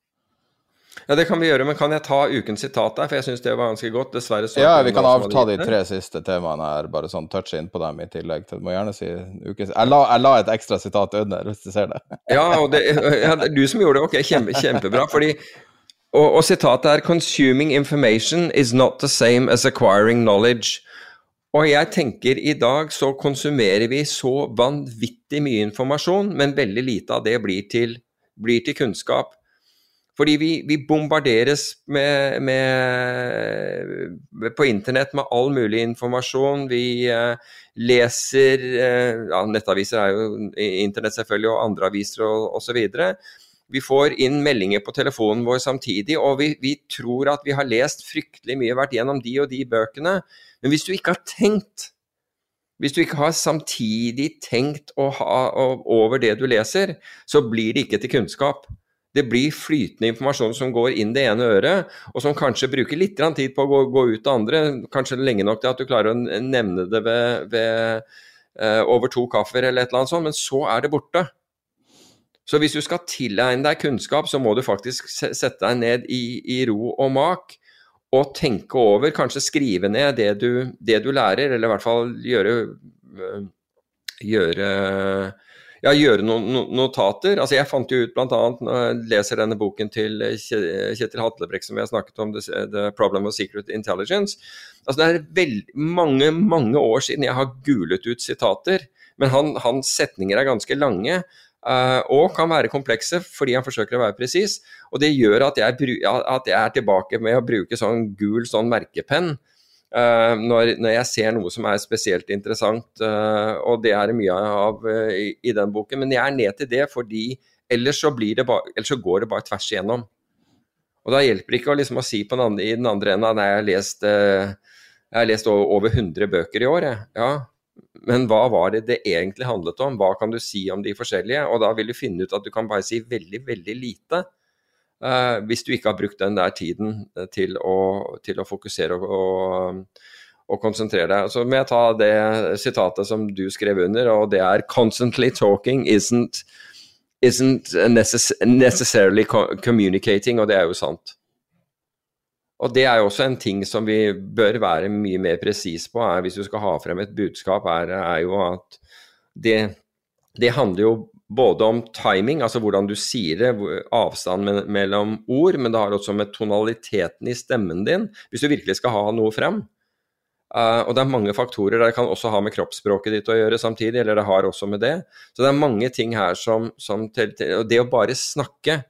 Ja, det kan vi gjøre, men kan jeg ta ukens sitat der? For jeg syns det var ganske godt. Dessverre så Ja, vi kan avta de tre siste temaene her, bare sånn touche inn på dem i tillegg. Du må gjerne si ukens jeg la, jeg la, et ekstra sitat under, hvis du ser det. ja, og det, ja, det er du som gjorde det. Ok, kjempe, kjempebra. fordi og, og sitatet er 'Consuming information is not the same as acquiring knowledge'. Og jeg tenker i dag så konsumerer vi så vanvittig mye informasjon, men veldig lite av det blir til, blir til kunnskap. Fordi vi, vi bombarderes med, med, på internett med all mulig informasjon. Vi eh, leser eh, ja, Nettaviser er jo internett selvfølgelig, og andre aviser og osv. Vi får inn meldinger på telefonen vår samtidig, og vi, vi tror at vi har lest fryktelig mye, vært gjennom de og de bøkene. Men hvis du ikke har tenkt, hvis du ikke har samtidig tenkt ha over det du leser, så blir det ikke til kunnskap. Det blir flytende informasjon som går inn det ene øret, og som kanskje bruker litt tid på å gå, gå ut det andre, kanskje lenge nok til at du klarer å nevne det ved, ved eh, over to kaffer eller et eller annet sånt, men så er det borte. Så hvis du skal tilegne deg kunnskap, så må du faktisk sette deg ned i, i ro og mak og tenke over, kanskje skrive ned det du, det du lærer, eller i hvert fall gjøre, øh, gjøre ja, gjøre noen notater. Altså Jeg fant jo ut bl.a. når jeg leser denne boken til Kjetil Hatlebrekk som vi har snakket om, The Problem of Secret Intelligence. Altså Det er veldig mange, mange år siden jeg har gulet ut sitater, men han, hans setninger er ganske lange. Uh, og kan være komplekse fordi han forsøker å være presis. Og det gjør at jeg, at jeg, er tilbake med å bruke sånn gul sånn merkepenn uh, når, når, jeg ser noe som er spesielt interessant. Uh, og det er det mye av i, i, den boken. Men jeg er ned til det fordi ellers så, ba, ellers så går det bare tvers igjennom. Og da hjelper det ikke å, liksom, å si den andre, i den andre enden at jeg har lest, jeg har lest over 100 bøker i år. Jeg. Ja, men hva var det det egentlig handlet om? Hva kan du si om de forskjellige? Og da vil du finne ut at du kan bare si veldig, veldig lite. Uh, hvis du ikke har brukt den der tiden eh, til å, til å fokusere og, og, og, konsentrere deg. Så må jeg ta det sitatet som du skrev under, og det er 'Constantly talking isn't, isn't necess necessarily communicating', og det er jo sant. Og det er jo også en ting som vi bør være mye mer presis på, er, hvis du skal ha frem et budskap, er, er jo at det, det, handler jo både om timing, altså hvordan du sier det, avstand mellom ord, men det har også med tonaliteten i stemmen din, hvis du virkelig skal ha noe frem. Uh, og det er mange faktorer. Det kan også ha med kroppsspråket ditt å gjøre samtidig, eller det har også med det. Så det er mange ting her som, som Og det å bare snakke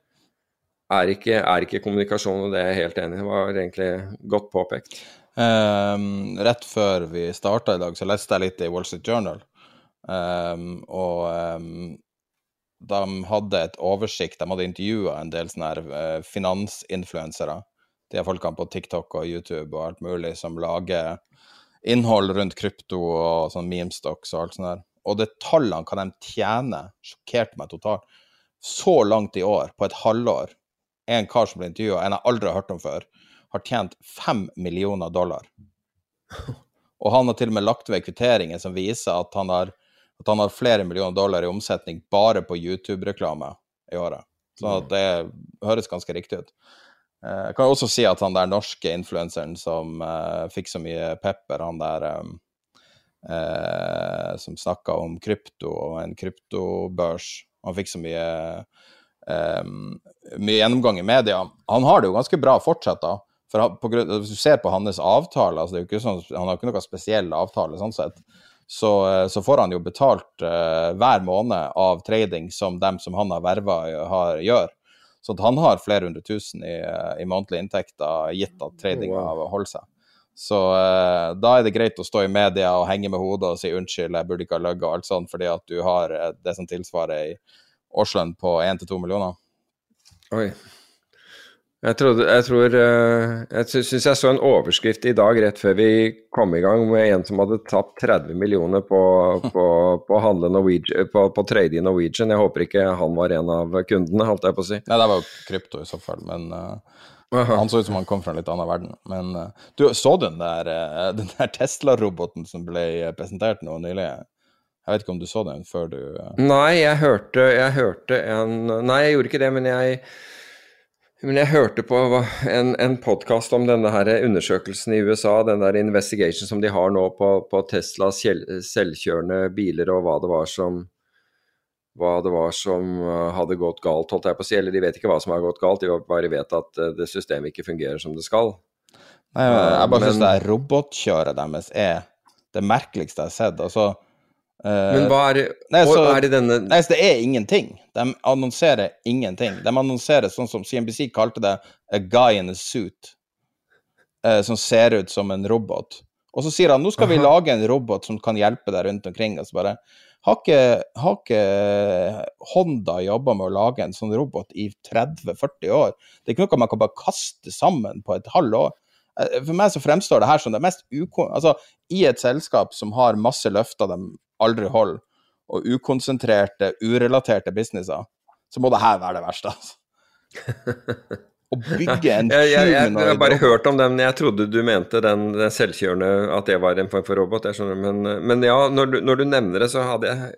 er ikke, er ikke kommunikasjon, og det er jeg helt enig i. Det var egentlig godt påpekt. Um, rett før vi starta i dag, så leste jeg litt i Wall Street Journal. Um, og um, de hadde et oversikt, de hadde intervjua en del sånne her uh, finansinfluensere. De er folkene på TikTok og YouTube og alt mulig som lager innhold rundt krypto og sånn memestocks og alt sånt der. Og det tallene hva de tjener, sjokkerte meg totalt. Så langt i år, på et halvår, en kar som ble intervjua, en jeg aldri har hørt om før, har tjent fem millioner dollar. Og han har til og med lagt ved kvitteringer som viser at han har, at han har flere millioner dollar i omsetning bare på YouTube-reklame i året. Så mm. det høres ganske riktig ut. Eh, jeg kan også si at han der norske influenseren som uh, fikk så mye pepper, han der um, uh, som snakka om krypto og en kryptobørs, han fikk så mye um, mye gjennomgang i media. Han har det jo ganske bra fortsatt, da. For han, på, Hvis du ser på hans avtale, altså det er jo ikke sånn, han har ikke noe spesiell avtale sånn sett, så, eh, så får han jo betalt uh, hver måned av trading som dem som han har verva, gjør. Så han har flere hundre tusen i, i månedlige inntekter, gitt at tradinga wow. holder seg. Så uh, da er det greit å stå i media og henge med hodet og si unnskyld, jeg burde ikke ha løyet og alt sånt, fordi at du har det som tilsvarer ei årslønn på 1-2 millioner. Oi. Jeg, trodde, jeg tror eh, Jeg syns jeg så en overskrift i dag rett før vi kom i gang med en som hadde tapt 30 millioner på, på, på, på, på trade i Norwegian. Jeg håper ikke han var en av kundene, holdt jeg på å si. Nei, det var jo krypto i så fall, men uh, han så ut som han kom fra en litt annen verden. Men uh, du, så den der, uh, der Tesla-roboten som ble presentert nå nylig? Jeg vet ikke om du så den før du uh... Nei, jeg hørte, jeg hørte, en Nei, jeg gjorde ikke det, men jeg, men jeg hørte på en, en podkast om denne her undersøkelsen i USA, den der investigation som de har nå på, på Teslas selvkjørende biler, og hva det var som hva det var som eh, hadde gått galt, holdt jeg på å si. Eller de vet ikke hva som har gått galt, de bare vet at eh, det systemet ikke fungerer som det skal. Nei, jeg bare syns det robotkjøret deres er det merkeligste jeg har sett. Altså, Men hva er, nei, så, er det denne Nei, så det er ingenting. De annonserer ingenting. De annonserer sånn som CNBC kalte det 'a guy in a suit', eh, som ser ut som en robot. Og så sier han nå skal vi lage en robot som kan hjelpe deg rundt omkring. Og så bare Har ikke, har ikke Honda jobba med å lage en sånn robot i 30-40 år? Det er ikke noe man kan bare kaste sammen på et halvt år. Eh, for meg så fremstår det her som det mest ukon... Altså, i et selskap som har masse løfter de aldri holder, og ukonsentrerte, urelaterte businesser, så må det her være det verste, altså. Å bygge en tur. jeg, jeg, jeg, har bare hørt om den, jeg trodde du mente den, den, selvkjørende, at det var en form for robot. Men, men ja, når du, når du, nevner det, så hadde jeg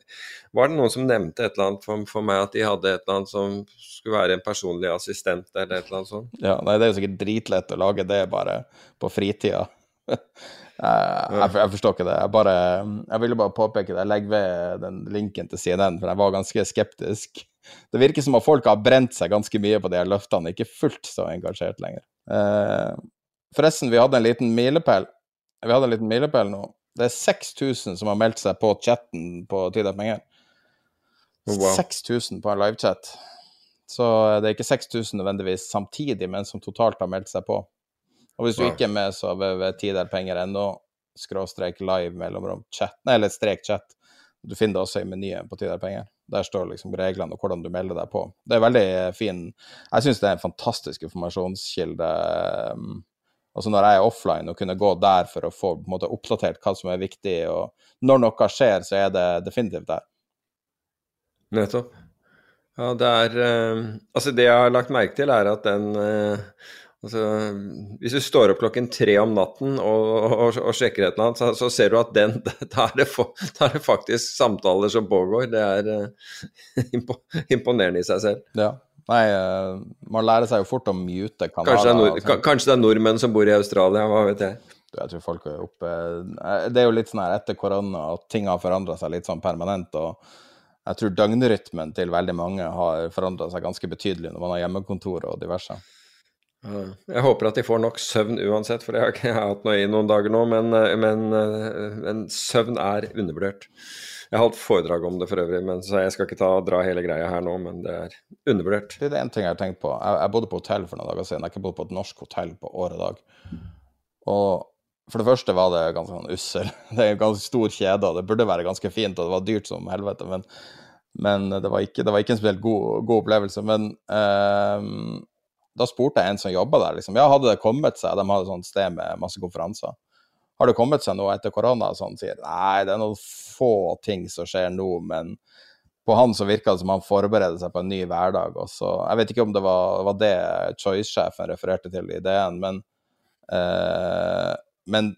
Var det noen som nevnte et eller annet for, for, meg, at de hadde et eller annet som skulle være en personlig assistent, eller et eller annet sånt? Ja, nei, det er jo sikkert dritlett å lage det bare på fritida. Eh, jeg, jeg, forstår ikke det. Jeg, bare, jeg ville bare påpeke det. Jeg legger ved den linken til CNN, for jeg var ganske skeptisk. Det virker som at folk har brent seg ganske mye på de her løftene, ikke fullt så engasjert lenger. Eh, forresten, vi hadde en liten milepæl. Vi hadde en liten milepæl nå. Det er 6000 som har meldt seg på chatten på Tid er penger. Wow. 6000 på en livechat. Så det er ikke 6000 nødvendigvis samtidig, men som totalt har meldt seg på. Og hvis du ikke er med, så www.tiderpenger.no, skråstrek live mellomrom chat, nei, eller strek chat. Du finner det også i menyen på Tiderpenger. Der står liksom reglene og hvordan du melder deg på. Det er veldig fin Jeg syns det er en fantastisk informasjonskilde. Altså når jeg er offline, og kunne gå der for å få måte, oppdatert hva som er viktig, og når noe skjer, så er det definitivt der. Nettopp. Ja, det er eh, Altså, det jeg har lagt merke til, er at den eh, Altså, hvis du står opp klokken tre om natten og, og, og sjekker et eller annet, så, så ser du at den Da er det, for, da er det faktisk samtaler som pågår. Det er eh, imponerende i seg selv. Ja. Nei, man lærer seg jo fort å mute kanaler. Kanskje det, er nord, sånn. kanskje det er nordmenn som bor i Australia, hva vet jeg. Jeg tror folk er oppe Det er jo litt sånn her etter korona at ting har forandra seg litt sånn permanent. og jeg tror døgnrytmen til veldig mange har forandra seg ganske betydelig når man har hjemmekontor og diverse. Jeg håper at de får nok søvn uansett, for det har ikke hatt noe i noen dager nå. Men, eh, men, eh, men søvn er undervurdert. Jeg har holdt foredrag om det for øvrig, men, så jeg skal ikke ta, dra hele greia her nå, men det er undervurdert. Det er en ting jeg har tenkt på. Jeg, jeg bodde på hotell for noen dager siden. Jeg har ikke bodd på et norsk hotell på år og dag. Og for det første var det ganske sånn ussel. Det er en ganske stor kjede, og det burde være ganske fint, og det var dyrt som helvete, men, men det, var ikke, det var ikke en spesielt god, god opplevelse. Men eh, da spurte jeg en som jobba der, liksom, ja, hadde det kommet seg, de hadde et sånt sted med masse konferanser. Har det kommet seg noe etter korona? Sånn sier nei, det er noen få ting som skjer nå, men på han så virka det som han forbereder seg på en ny hverdag. Og så, jeg vet ikke om det var, var det Choice-sjefen refererte til i DN, men, eh, men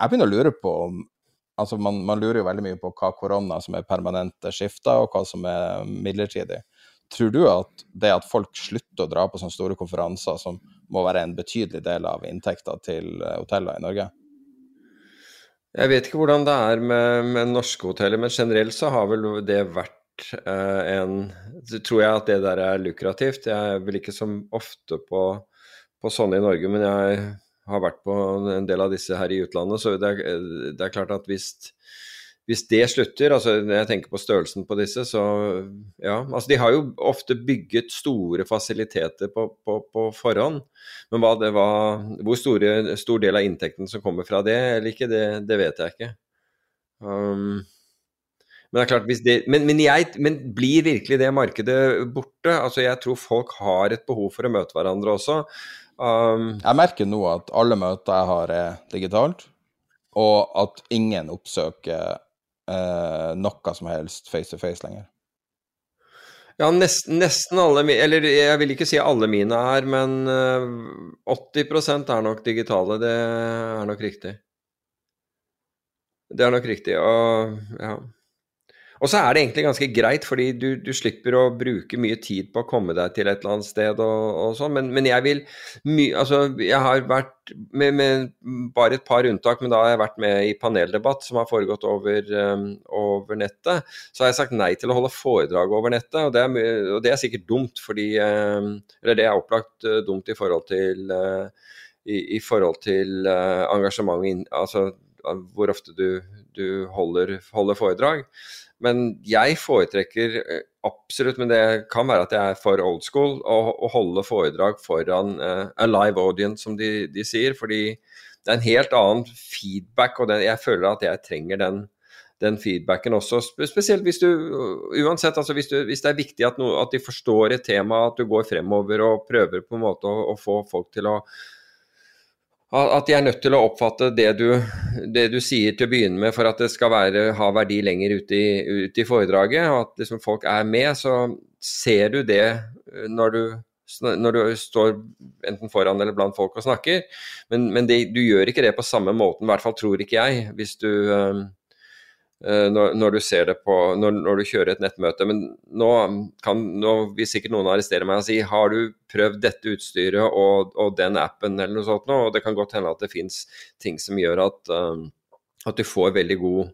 jeg begynner å lure på om altså man, man lurer jo veldig mye på hva korona som er permanente skifter, og hva som er midlertidig. Tror du at det at folk slutter å dra på sånne store konferanser, som må være en betydelig del av inntekta til eh, hoteller i Norge? Jeg vet ikke hvordan det er med, med norske hoteller, men generelt så har vel det vært eh, en Så tror jeg at det der er lukrativt. Jeg er vel ikke så ofte på, på sånne i Norge, men jeg har vært på en del av disse her i utlandet, så det er, det er klart at hvis hvis det slutter, altså når jeg tenker på størrelsen på disse, så ja. Altså de har jo ofte bygget store fasiliteter på, på, på forhånd. Men hva det var, hvor store, stor del av inntekten som kommer fra det eller ikke, det, det vet jeg ikke. Um, men klart, det, men, men, jeg, men blir virkelig det markedet borte? Altså Jeg tror folk har et behov for å møte hverandre også. Um, Jeg merker nå at alle møter jeg har er digitalt, og at ingen oppsøker eh, noe som helst face to face lenger. Ja, nesten, nesten alle Eller jeg vil ikke si alle mine er, men eh, 80% er nok digitale. Det er nok riktig. Det er nok riktig. Og, ja. Og så er det egentlig ganske greit, fordi du, du slipper å bruke mye tid på å komme deg til et eller annet sted og, og sånn. Men, men jeg vil my, Altså, jeg har vært med, med bare et par unntak, men da har jeg vært med i paneldebatt som har foregått over, um, over nettet. Så har jeg sagt nei til å holde foredrag over nettet, og det er, og det er sikkert dumt, fordi um, Eller det er opplagt uh, dumt i forhold til uh, i, i forhold til uh, engasjement, altså hvor ofte du, du holder, holder foredrag. Men jeg foretrekker eh, absolutt, men det kan være at jeg er for old school, å, å holde foredrag foran uh, a live audience, som de, de sier. Fordi det er en helt annen feedback, og det, jeg føler at jeg trenger den, den feedbacken også. Spesielt hvis du Uansett, altså hvis, du, hvis det er viktig at, no, at de forstår et tema, at du går fremover og prøver på en måte å, å få folk til å at de er nødt til å oppfatte det du, det du sier til å begynne med for at det skal være, ha verdi lenger ute i, ut i foredraget, og at liksom folk er med, så ser du det eh, når du, når du står enten foran eller blant folk og snakker. Men, men det, du gjør ikke det på samme måten, i hvert fall tror ikke jeg, hvis du eh, når, når du ser det på når, når du kjører et nettmøte. Men nå, kan, nå vil sikkert noen arrestere meg og si har du prøvd dette utstyret og, og den appen eller noe sånt nå? Og det kan godt hende at det fins ting som gjør at, uh, at du får veldig god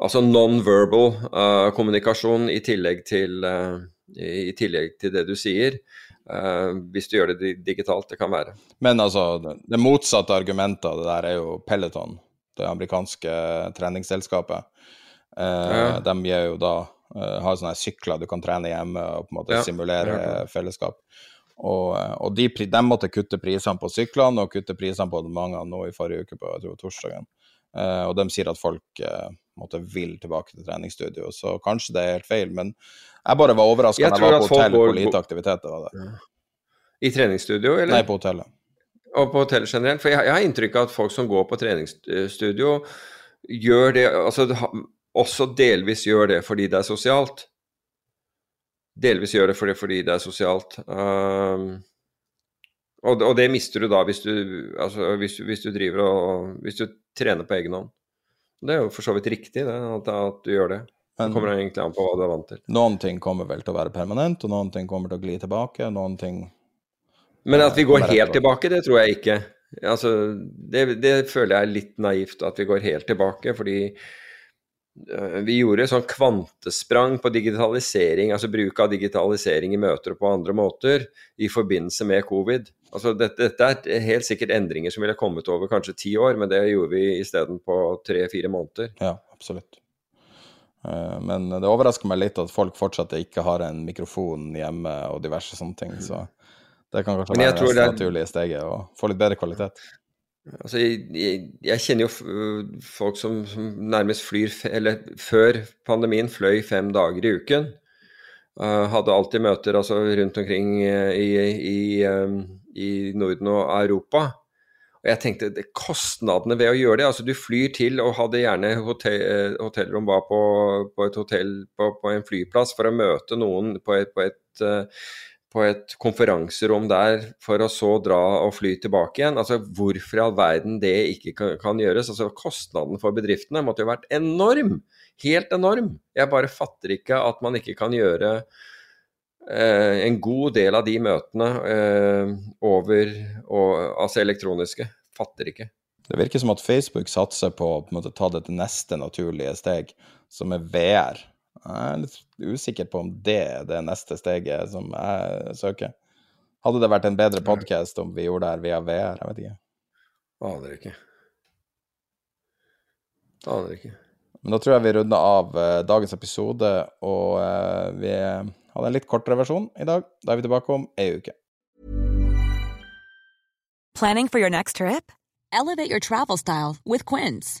altså non-verbal uh, kommunikasjon i tillegg til uh, i tillegg til det du sier. Uh, hvis du gjør det digitalt, det kan være. Men altså, det det motsatte argumentet av det der er jo Peloton, det amerikanske treningsselskapet. Eh, Ja. De gir jo da Uh, har sånne sykler du kan trene hjemme og på en måte ja, simulere fellesskap. Og, og de, de, måtte kutte prisene på syklene og kutte prisene på abonnementene nå i forrige uke, på jeg tror, torsdagen. Uh, og de sier at folk uh, måtte vil tilbake til treningsstudio, så kanskje det er helt feil. Men jeg bare var overraska da jeg var på hotell hvor lite aktivitet det var der. I treningsstudio, eller? Nei, på hotellet. Og på hotell generelt? For jeg, jeg har inntrykk av at folk som går på treningsstudio, gjør det altså, også delvis gjør det fordi det er sosialt. Delvis gjør det fordi, fordi det er sosialt. Um, og, og, det mister du da hvis du, altså, hvis, hvis du driver og Hvis du trener på egen hånd. Det er jo for så vidt riktig det, at, at du gjør det. Det kommer egentlig an på hva du er vant til. Noen ting kommer vel til å være permanent, og noen ting kommer til å gli tilbake. Noen ting Men at vi går helt tilbake, det tror jeg ikke. Altså, det, det føler jeg er litt naivt, at vi går helt tilbake. Fordi øh, vi gjorde sånn kvantesprang på digitalisering, altså bruk av digitalisering i møter og på andre måter i forbindelse med covid. Altså dette, dette, er helt sikkert endringer som ville kommet over kanskje ti år, men det gjorde vi isteden på tre-fire måneder. Ja, absolutt. Eh, men det overrasker meg litt at folk fortsatt ikke har en mikrofon hjemme og diverse sånne ting. Så det kan kanskje være det naturlige steget å få litt bedre kvalitet. Altså, jeg, jeg, jeg kjenner jo folk som, som, nærmest flyr Eller før pandemien fløy fem dager i uken. Uh, hadde alltid møter altså, rundt omkring uh, i, i um, i Norden og Europa. Og jeg tenkte det, kostnadene ved å gjøre det altså Du flyr til og hadde gjerne hotell, eh, hotellrom var på, på, et hotell på, på, en flyplass for å møte noen på et, på et, eh, på et konferanserom der, for å så dra og fly tilbake igjen. Altså Hvorfor i all verden det ikke kan, kan gjøres? Altså Kostnaden for bedriftene måtte jo vært enorm! Helt enorm! Jeg bare fatter ikke at man ikke kan gjøre eh, en god del av de møtene eh, over og, Altså elektroniske. Fatter ikke. Det virker som at Facebook satser på å ta det neste naturlige steg, som er VR. Jeg er litt usikker på om det er det neste steget som jeg søker. Hadde det vært en bedre podkast om vi gjorde det her via VR? Jeg vet ikke. Aner ikke. Aner ikke. Men da tror jeg vi runder av uh, dagens episode, og uh, vi hadde en litt kortere versjon i dag. Da er vi tilbake om ei uke. Planning for your next trip? Elevate your travel style with Quince.